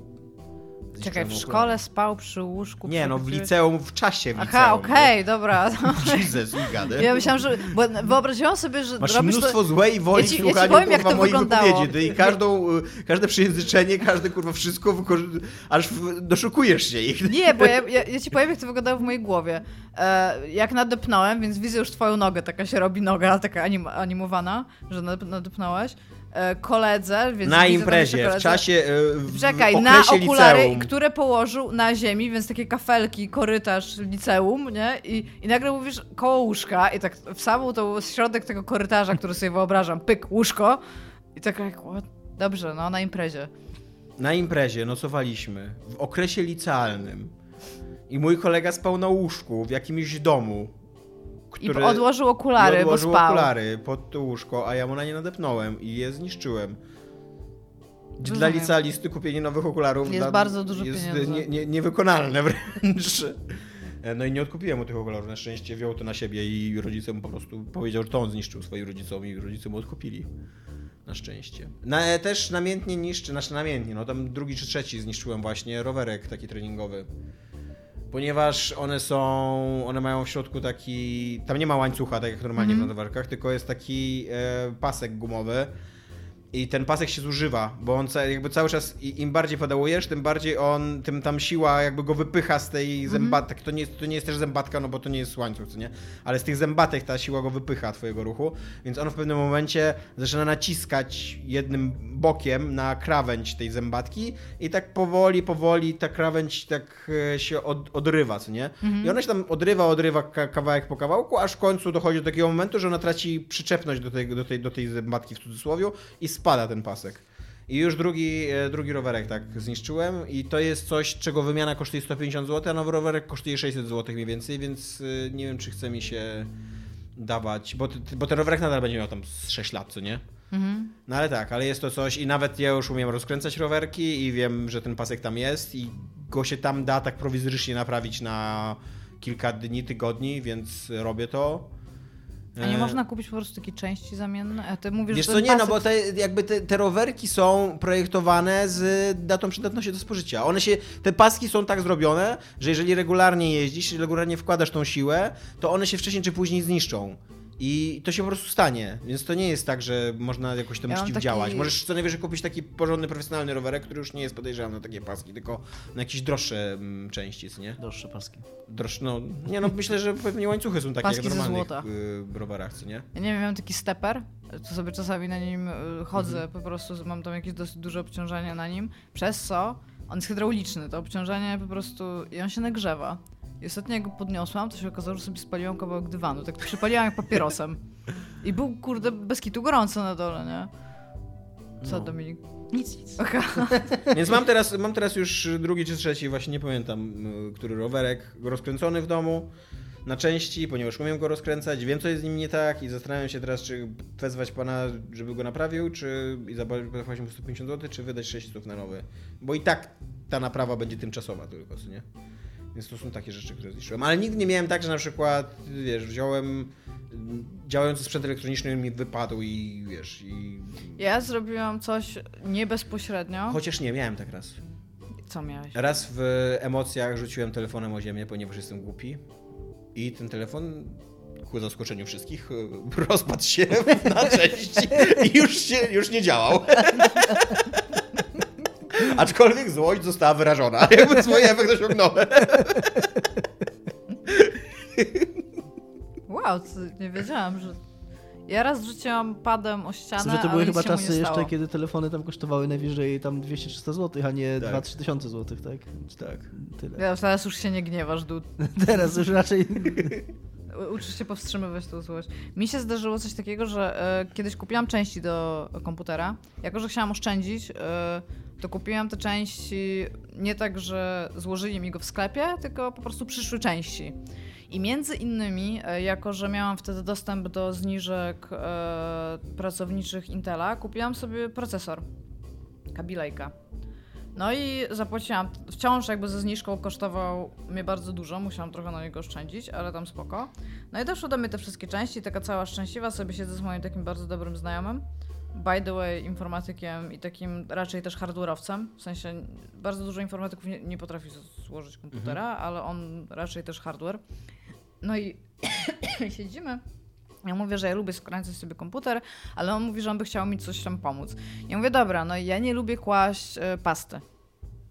Czekaj, w szkole spał przy łóżku. Nie, no w przy- liceum, w czasie w Aha, okej, dobra. <laughs> Jesus, it. Ja myślałam, że... Bo wyobraziłam sobie, że Masz robisz mnóstwo to... złej woli Ja ci- w ja powiem, jak to moich wyglądało. wypowiedzi. Ty i każdą, y, każde przyjęzyczenie, każde kurwa wszystko, wykorzy- aż doszukujesz się ich. Nie, bo ja, ja, ja ci powiem, jak to wyglądało w mojej głowie. E, jak nadepnąłem, więc widzę już twoją nogę, taka się robi noga, taka anim, animowana, że nad, nadepnąłeś. E, koledze, więc Na imprezie, w czasie, y, w Czekaj, na okulary, liceum. które położył na ziemi, więc takie kafelki, korytarz liceum, nie? I, I nagle mówisz koło łóżka i tak w samą tą środek tego korytarza, który sobie wyobrażam, pyk, łóżko. I tak jak, dobrze, no na imprezie. Na imprezie nocowaliśmy w okresie licealnym i mój kolega spał na łóżku w jakimś domu, I który... odłożył okulary, i odłożył bo spał. okulary pod to łóżko, a ja mu na nie nadepnąłem i je zniszczyłem. Dla Rozumiem. licealisty kupienie nowych okularów Jest dla- bardzo dużo jest pieniędzy. Nie, nie, niewykonalne <laughs> wręcz. E, No i nie odkupiłem mu tych okularów, na szczęście wziął to na siebie i rodzice mu po prostu powiedział, że to on zniszczył swoim rodzicom i rodzice mu odkupili. Na szczęście. Na, e, też namiętnie niszczy, znaczy namiętnie, no tam drugi czy trzeci zniszczyłem właśnie rowerek taki treningowy. Ponieważ one są, one mają w środku taki, tam nie ma łańcucha, tak jak normalnie Mhm. w rowerkach, tylko jest taki e, pasek gumowy I ten pasek się zużywa, bo on jakby cały czas, i- im bardziej pedałujesz, tym bardziej on, tym tam siła jakby go wypycha z tej zębatek. To nie, jest, to nie jest też zębatka, no bo to nie jest łańcuch, co nie? Ale z tych zębatek ta siła go wypycha, twojego ruchu. Więc on w pewnym momencie zaczyna naciskać jednym bokiem na krawędź tej zębatki i tak powoli, powoli ta krawędź tak e, się od, odrywa, co nie? I ona się tam odrywa, odrywa ka- kawałek po kawałku, aż w końcu dochodzi do takiego momentu, że ona traci przyczepność do tej, do tej, do tej zębatki w cudzysłowie i spada ten pasek. I już drugi, e, drugi rowerek tak zniszczyłem i to jest coś, czego wymiana kosztuje 150 zł, a nowy rowerek kosztuje 600 zł mniej więcej, więc e, nie wiem, czy chce mi się dawać, bo, bo ten rowerek nadal będzie miał tam z 6 lat, co nie? Mhm. No ale tak, ale jest to coś i nawet ja już umiem rozkręcać rowerki i wiem, że ten pasek tam jest i go się tam da tak prowizorycznie naprawić na kilka dni, tygodni, więc robię to. A nie E, można kupić po prostu takiej części zamiennej? A ty mówisz, Wiesz że co, ten nie, no bo te, jakby te, te rowerki są projektowane z datą przydatności do spożycia. One się, te paski są tak zrobione, że jeżeli regularnie jeździsz, regularnie wkładasz tą siłę, to one się wcześniej czy później zniszczą. I to się po prostu stanie, więc to nie jest tak, że można jakoś temu Ja taki- Możesz co najwyżej kupić taki porządny, profesjonalny rowerek, który już nie jest podejrzewam na takie paski, tylko na jakieś droższe mm, części, co nie? Droższe paski. Droższe, no, nie no, myślę, że pewnie łańcuchy są takie Paski jak w normalnych y, rowerach, co nie? Ja nie wiem, mam taki steper, to sobie czasami na nim y, chodzę, Mhm. po prostu mam tam jakieś dosyć duże obciążenie na nim, przez co on jest hydrauliczny, to obciążenie po prostu, i on się nagrzewa. I ostatnio jak go podniosłam, to się okazało, że sobie spaliłam kawałek dywanu, tak przypaliłam jak papierosem. I był, kurde, bez kitu gorąco na dole, nie? Co, No. Dominik? Nic, nic. Aha. <laughs> Więc mam teraz, mam teraz już drugi czy trzeci, właśnie nie pamiętam, y, który rowerek rozkręcony w domu na części, ponieważ umiem go rozkręcać, wiem co jest z nim nie tak i zastanawiam się teraz, czy wezwać pana, żeby go naprawił, czy i zapłacić mu 150 zł, czy wydać 600 na nowy. Bo i tak ta naprawa będzie tymczasowa tylko, co nie? Więc to są takie rzeczy, które zniszczyłem. Ale nigdy nie miałem tak, że na przykład, wiesz, wziąłem działający sprzęt elektroniczny mi wypadł i wiesz, i... Ja zrobiłam coś nie bezpośrednio. Chociaż nie, miałem tak raz. Co miałeś? Raz w emocjach rzuciłem telefonem o ziemię, ponieważ jestem głupi. I ten telefon, ku zaskoczeniu wszystkich, <laughs> rozpadł się <laughs> na części i już, się, już nie działał. <laughs> Aczkolwiek złość została wyrażona. <laughs> Jakby swój efekt osiągnąłem. Wow, co, nie wiedziałam, że... Ja raz rzuciłam padem o ścianę, Że to były chyba czasy jeszcze, kiedy telefony tam kosztowały najwyżej tam 200-300 zł, a nie Tak. 2-3 tysiące złotych, tak? Tak. Tyle. Ja teraz już się nie gniewasz, Dud. <laughs> Teraz już raczej... Uczysz się powstrzymywać tą złość. Mi się zdarzyło coś takiego, że e, kiedyś kupiłam części do komputera. Jako, że chciałam oszczędzić, e, to kupiłam te części nie tak, że złożyli mi go w sklepie, tylko po prostu przyszły części. I między innymi, e, jako że miałam wtedy dostęp do zniżek e, pracowniczych Intela, kupiłam sobie procesor Kabilejka. No i zapłaciłam, wciąż jakby ze zniżką kosztował mnie bardzo dużo, musiałam trochę na niego oszczędzić, ale tam spoko. No i doszły do mnie te wszystkie części, taka cała szczęśliwa, sobie siedzę z moim takim bardzo dobrym znajomym, by the way informatykiem i takim raczej też hardware'owcem, w sensie bardzo dużo informatyków nie, nie potrafi złożyć komputera, ale on raczej też hardware. No i <coughs> siedzimy. Ja mówię, że ja lubię skręcać sobie komputer, ale on mówi, że on by chciał mi coś tam pomóc. Ja mówię, dobra, no ja nie lubię kłaść e, pasty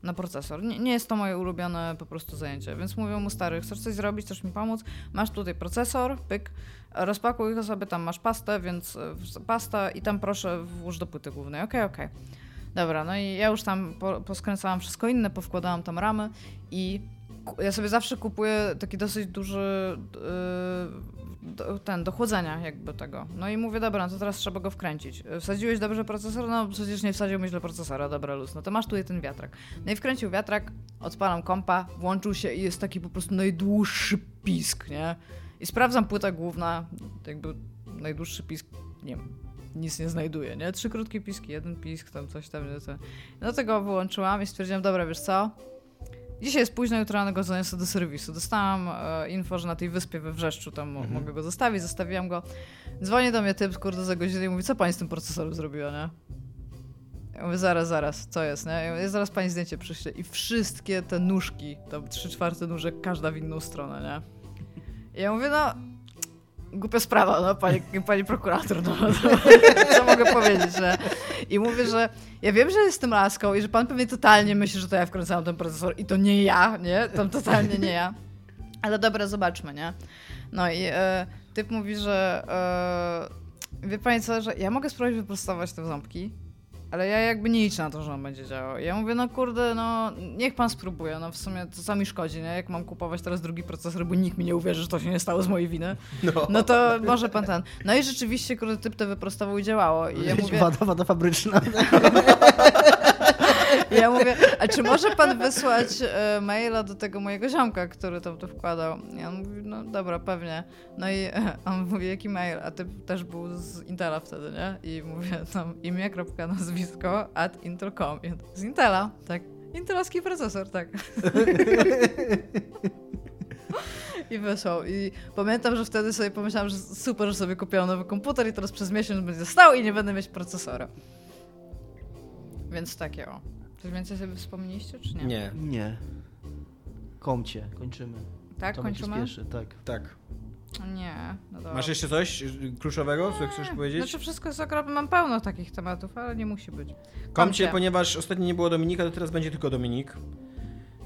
na procesor. Nie, nie jest to moje ulubione po prostu zajęcie, więc mówię mu, stary, chcesz coś zrobić, chcesz mi pomóc? Masz tutaj procesor, pyk, rozpakuj go sobie, tam masz pastę, więc e, pasta i tam proszę włóż do płyty głównej. Okej, okej. Dobra, no i ja już tam po, poskręcałam wszystko inne, powkładałam tam ramy i ja sobie zawsze kupuję taki dosyć duży yy, do, ten, do chłodzenia jakby tego. No i mówię, dobra, no to teraz trzeba go wkręcić. Wsadziłeś dobrze procesor? No przecież nie wsadził źle procesora, dobra luz. No to masz tutaj ten wiatrak. No i wkręcił wiatrak, odpalam kompa, włączył się i jest taki po prostu najdłuższy pisk, nie? I sprawdzam płyta główna, jakby najdłuższy pisk, nie wiem, nic nie znajduję, nie? Trzy krótkie piski, jeden pisk, tam coś tam, nie? No to go wyłączyłam i stwierdziłam, dobra, wiesz co? Dzisiaj jest późno, jutro rano go zaniosę do serwisu. Dostałam e, info, że na tej wyspie we Wrzeszczu tam mo- mogę go zostawić, zostawiłam go. Dzwoni do mnie typ, kurde, za godzinę i mówi, co pani z tym procesorem zrobiła, nie? Ja mówię, zaraz, zaraz, co jest, nie? Ja mówię, zaraz pani zdjęcie przyślę. I wszystkie te nóżki, tam trzy czwarte nóżek, każda w inną stronę, nie? I ja mówię, no, głupia sprawa, no, pani, pani prokurator, no, no, <laughs> co mogę powiedzieć, nie? I mówię, że ja wiem, że jestem laską i że pan pewnie totalnie myśli, że to ja wkręcałam ten procesor i to nie ja, nie? To totalnie nie ja. Ale dobra, zobaczmy, nie? No i e, typ mówi, że e, wie pani co, że ja mogę spróbować wyprostować te ząbki, ale ja jakby nie liczę na to, że on będzie działał. Ja mówię, no kurde, no niech pan spróbuje, no w sumie to co mi szkodzi, nie? Jak mam kupować teraz drugi procesor, bo nikt mi nie uwierzy, że to się nie stało z mojej winy, no, to może pan ten. No i rzeczywiście, kurde, typ to wyprostował i działało. I ja mówię, Wada, wada fabryczna. <laughs> ja mówię, a czy może pan wysłać e, maila do tego mojego ziomka, który tam to wkładał? I on mówi, no dobra, pewnie. No i <laughs> on mówi, jaki mail? A ty też był z Intela wtedy, nie? I mówię tam imię, kropka, nazwisko, at intel.com. Z Intela, tak. Intelowski procesor, tak. <laughs> I wysłał. I pamiętam, że wtedy sobie pomyślałam, że super, że sobie kupiłam nowy komputer i teraz przez miesiąc będzie stał i nie będę mieć procesora. Więc takie o. Coś więcej sobie wspomnieliście, czy nie? Nie, Nie. Komcie, kończymy. Tak, Tomek się kończymy? spieszy, tak. tak. Nie, no dobra. Masz jeszcze coś kluczowego, co chcesz powiedzieć? Znaczy wszystko jest akurat, mam pełno takich tematów, ale nie musi być. Komcie, Komcie. ponieważ ostatnio nie było Dominika, to teraz będzie tylko Dominik.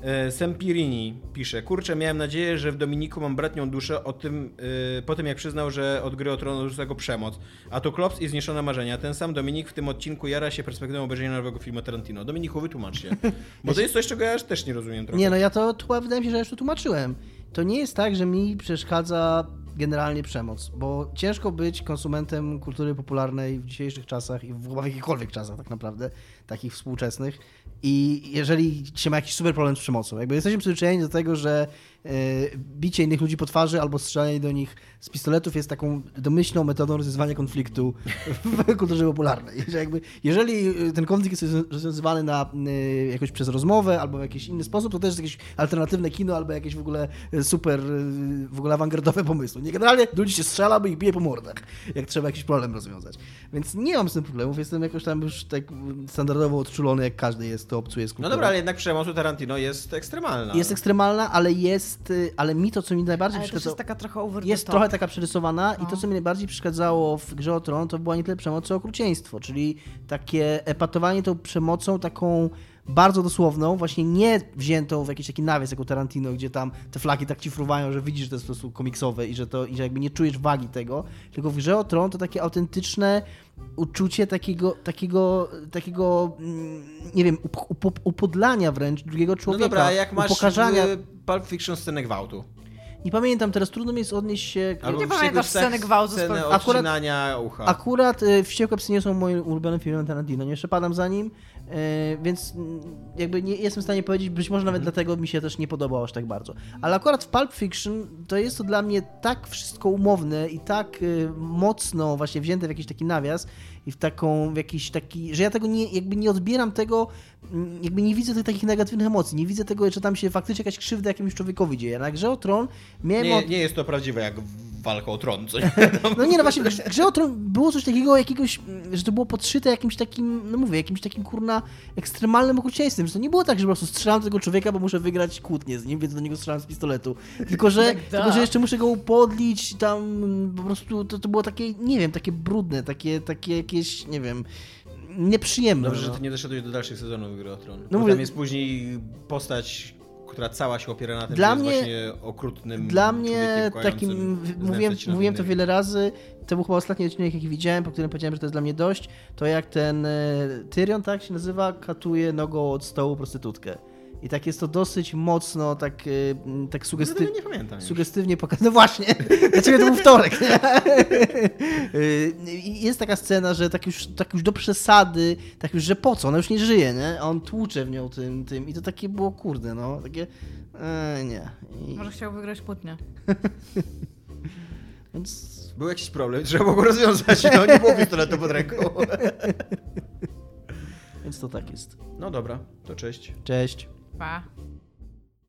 E, Sempirini pisze, kurczę, miałem nadzieję, że w Dominiku mam bratnią duszę o tym, e, po tym jak przyznał, że od gry o tron odrzuca go przemoc. A to klops i zniesione marzenia. Ten sam Dominik w tym odcinku jara się perspektywą obejrzenia nowego filmu Tarantino. Dominiku, wytłumacz się. <laughs> Bo to jest coś, czego ja też nie rozumiem trochę. Nie, no ja to, wydaje mi się, że już to tłumaczyłem. To nie jest tak, że mi przeszkadza generalnie przemoc, bo ciężko być konsumentem kultury popularnej w dzisiejszych czasach i w, w jakichkolwiek czasach tak naprawdę, takich współczesnych. I jeżeli się ma jakiś super problem z przemocą, jakby jesteśmy przyzwyczajeni do tego, że bicie innych ludzi po twarzy albo strzelanie do nich z pistoletów jest taką domyślną metodą rozwiązywania konfliktu w <laughs> kulturze popularnej. Że jakby, jeżeli e, ten konflikt jest rozwiązywany na, e, jakoś przez rozmowę albo w jakiś inny sposób, to też jest jakieś alternatywne kino albo jakieś w ogóle e, super, e, w ogóle awangardowe pomysły. Nie, generalnie ludzi się strzela, bo ich bije po mordach, jak trzeba jakiś problem rozwiązać. Więc nie mam z tym problemów, jestem jakoś tam już tak standardowo odczulony, jak każdy jest, to obcuje z No kulturą. dobra, ale jednak przemoc u Tarantino jest ekstremalna. Jest ekstremalna, ale jest, y, ale mi to, co mi najbardziej Ale przeszkadzało, jest taka trochę over jest trochę taka przerysowana i No. to, co mi najbardziej przeszkadzało w grze o Tron, to była nie tyle przemoc, co okrucieństwo, czyli takie epatowanie tą przemocą taką bardzo dosłowną, właśnie nie wziętą w jakiś taki nawias jak u Tarantino, gdzie tam te flaki tak ci fruwają, że widzisz, że to jest po prostu komiksowe i że, to, i że jakby nie czujesz wagi tego, tylko w grze o Tron to takie autentyczne uczucie takiego, takiego, takiego mm, nie wiem, up, up, upodlania wręcz drugiego No człowieka, dobra, a jak masz upokarzania. w Pulp Fiction scenę gwałtu? Nie pamiętam, teraz trudno mi jest odnieść się... Albo Nie pamiętasz sceny gwałtu z Scenę Akurat- ucha. Akurat y, Wściekłe Psy nie są moim ulubionym filmem Tarantino, nie przepadam za nim, y, więc mm, jakby nie jestem w stanie powiedzieć, być może nawet dlatego mi się też nie podobał aż tak bardzo. Ale akurat w Pulp Fiction to jest to dla mnie tak wszystko umowne i tak y, mocno właśnie wzięte w jakiś taki nawias i w taką, w jakiś taki, że ja tego nie, jakby nie odbieram tego, jakby nie widzę tych takich negatywnych emocji, nie widzę tego, że tam się faktycznie jakaś krzywda jakiemuś człowiekowi dzieje. Na grze o Tron miałem Nie, od... nie jest to prawdziwe jak walka o tron, co nie? <laughs> No nie, no właśnie, w grze o Tron było coś takiego, jakiegoś, że to było podszyte jakimś takim, no mówię, jakimś takim kurna ekstremalnym okrucieństwem, że to nie było tak, że po prostu strzelam tego człowieka, bo muszę wygrać kłótnię z nim, więc do niego strzelam z pistoletu. Tylko, że, Tak, tylko, tak. że jeszcze muszę go upodlić, tam po prostu to, to było takie, nie wiem, takie brudne, takie, takie jakieś, nie wiem, nieprzyjemne. Dobrze, że no. ty nie doszedłeś do dalszych sezonów Gry o Tron. No mówię- tam jest później postać, która cała się opiera na tym, Dla że mnie- jest właśnie okrutnym Dla mnie takim, mówiłem, mówiłem to wiele razy, to był chyba ostatni odcinek, jaki widziałem, po którym powiedziałem, że to jest dla mnie dość, to jak ten e, Tyrion, tak się nazywa, katuje nogą od stołu prostytutkę. I tak jest to dosyć mocno, tak, m, tak sugesty... nie pamiętam sugestywnie pokazane. <laughs> No właśnie, dla ciebie to był wtorek. Nie? <laughs> Y, I jest taka scena, że tak już, tak już do przesady, tak już, że po co, ona już nie żyje, nie? A on tłucze w nią tym, tym i to takie było, kurde, no, takie, e, nie. I, Może chciał wygrać płótnie. <laughs> więc Był jakiś problem, trzeba było go rozwiązać, no nie było pistoletu pod ręką. Więc to tak jest. No dobra, to cześć. Cześć. Và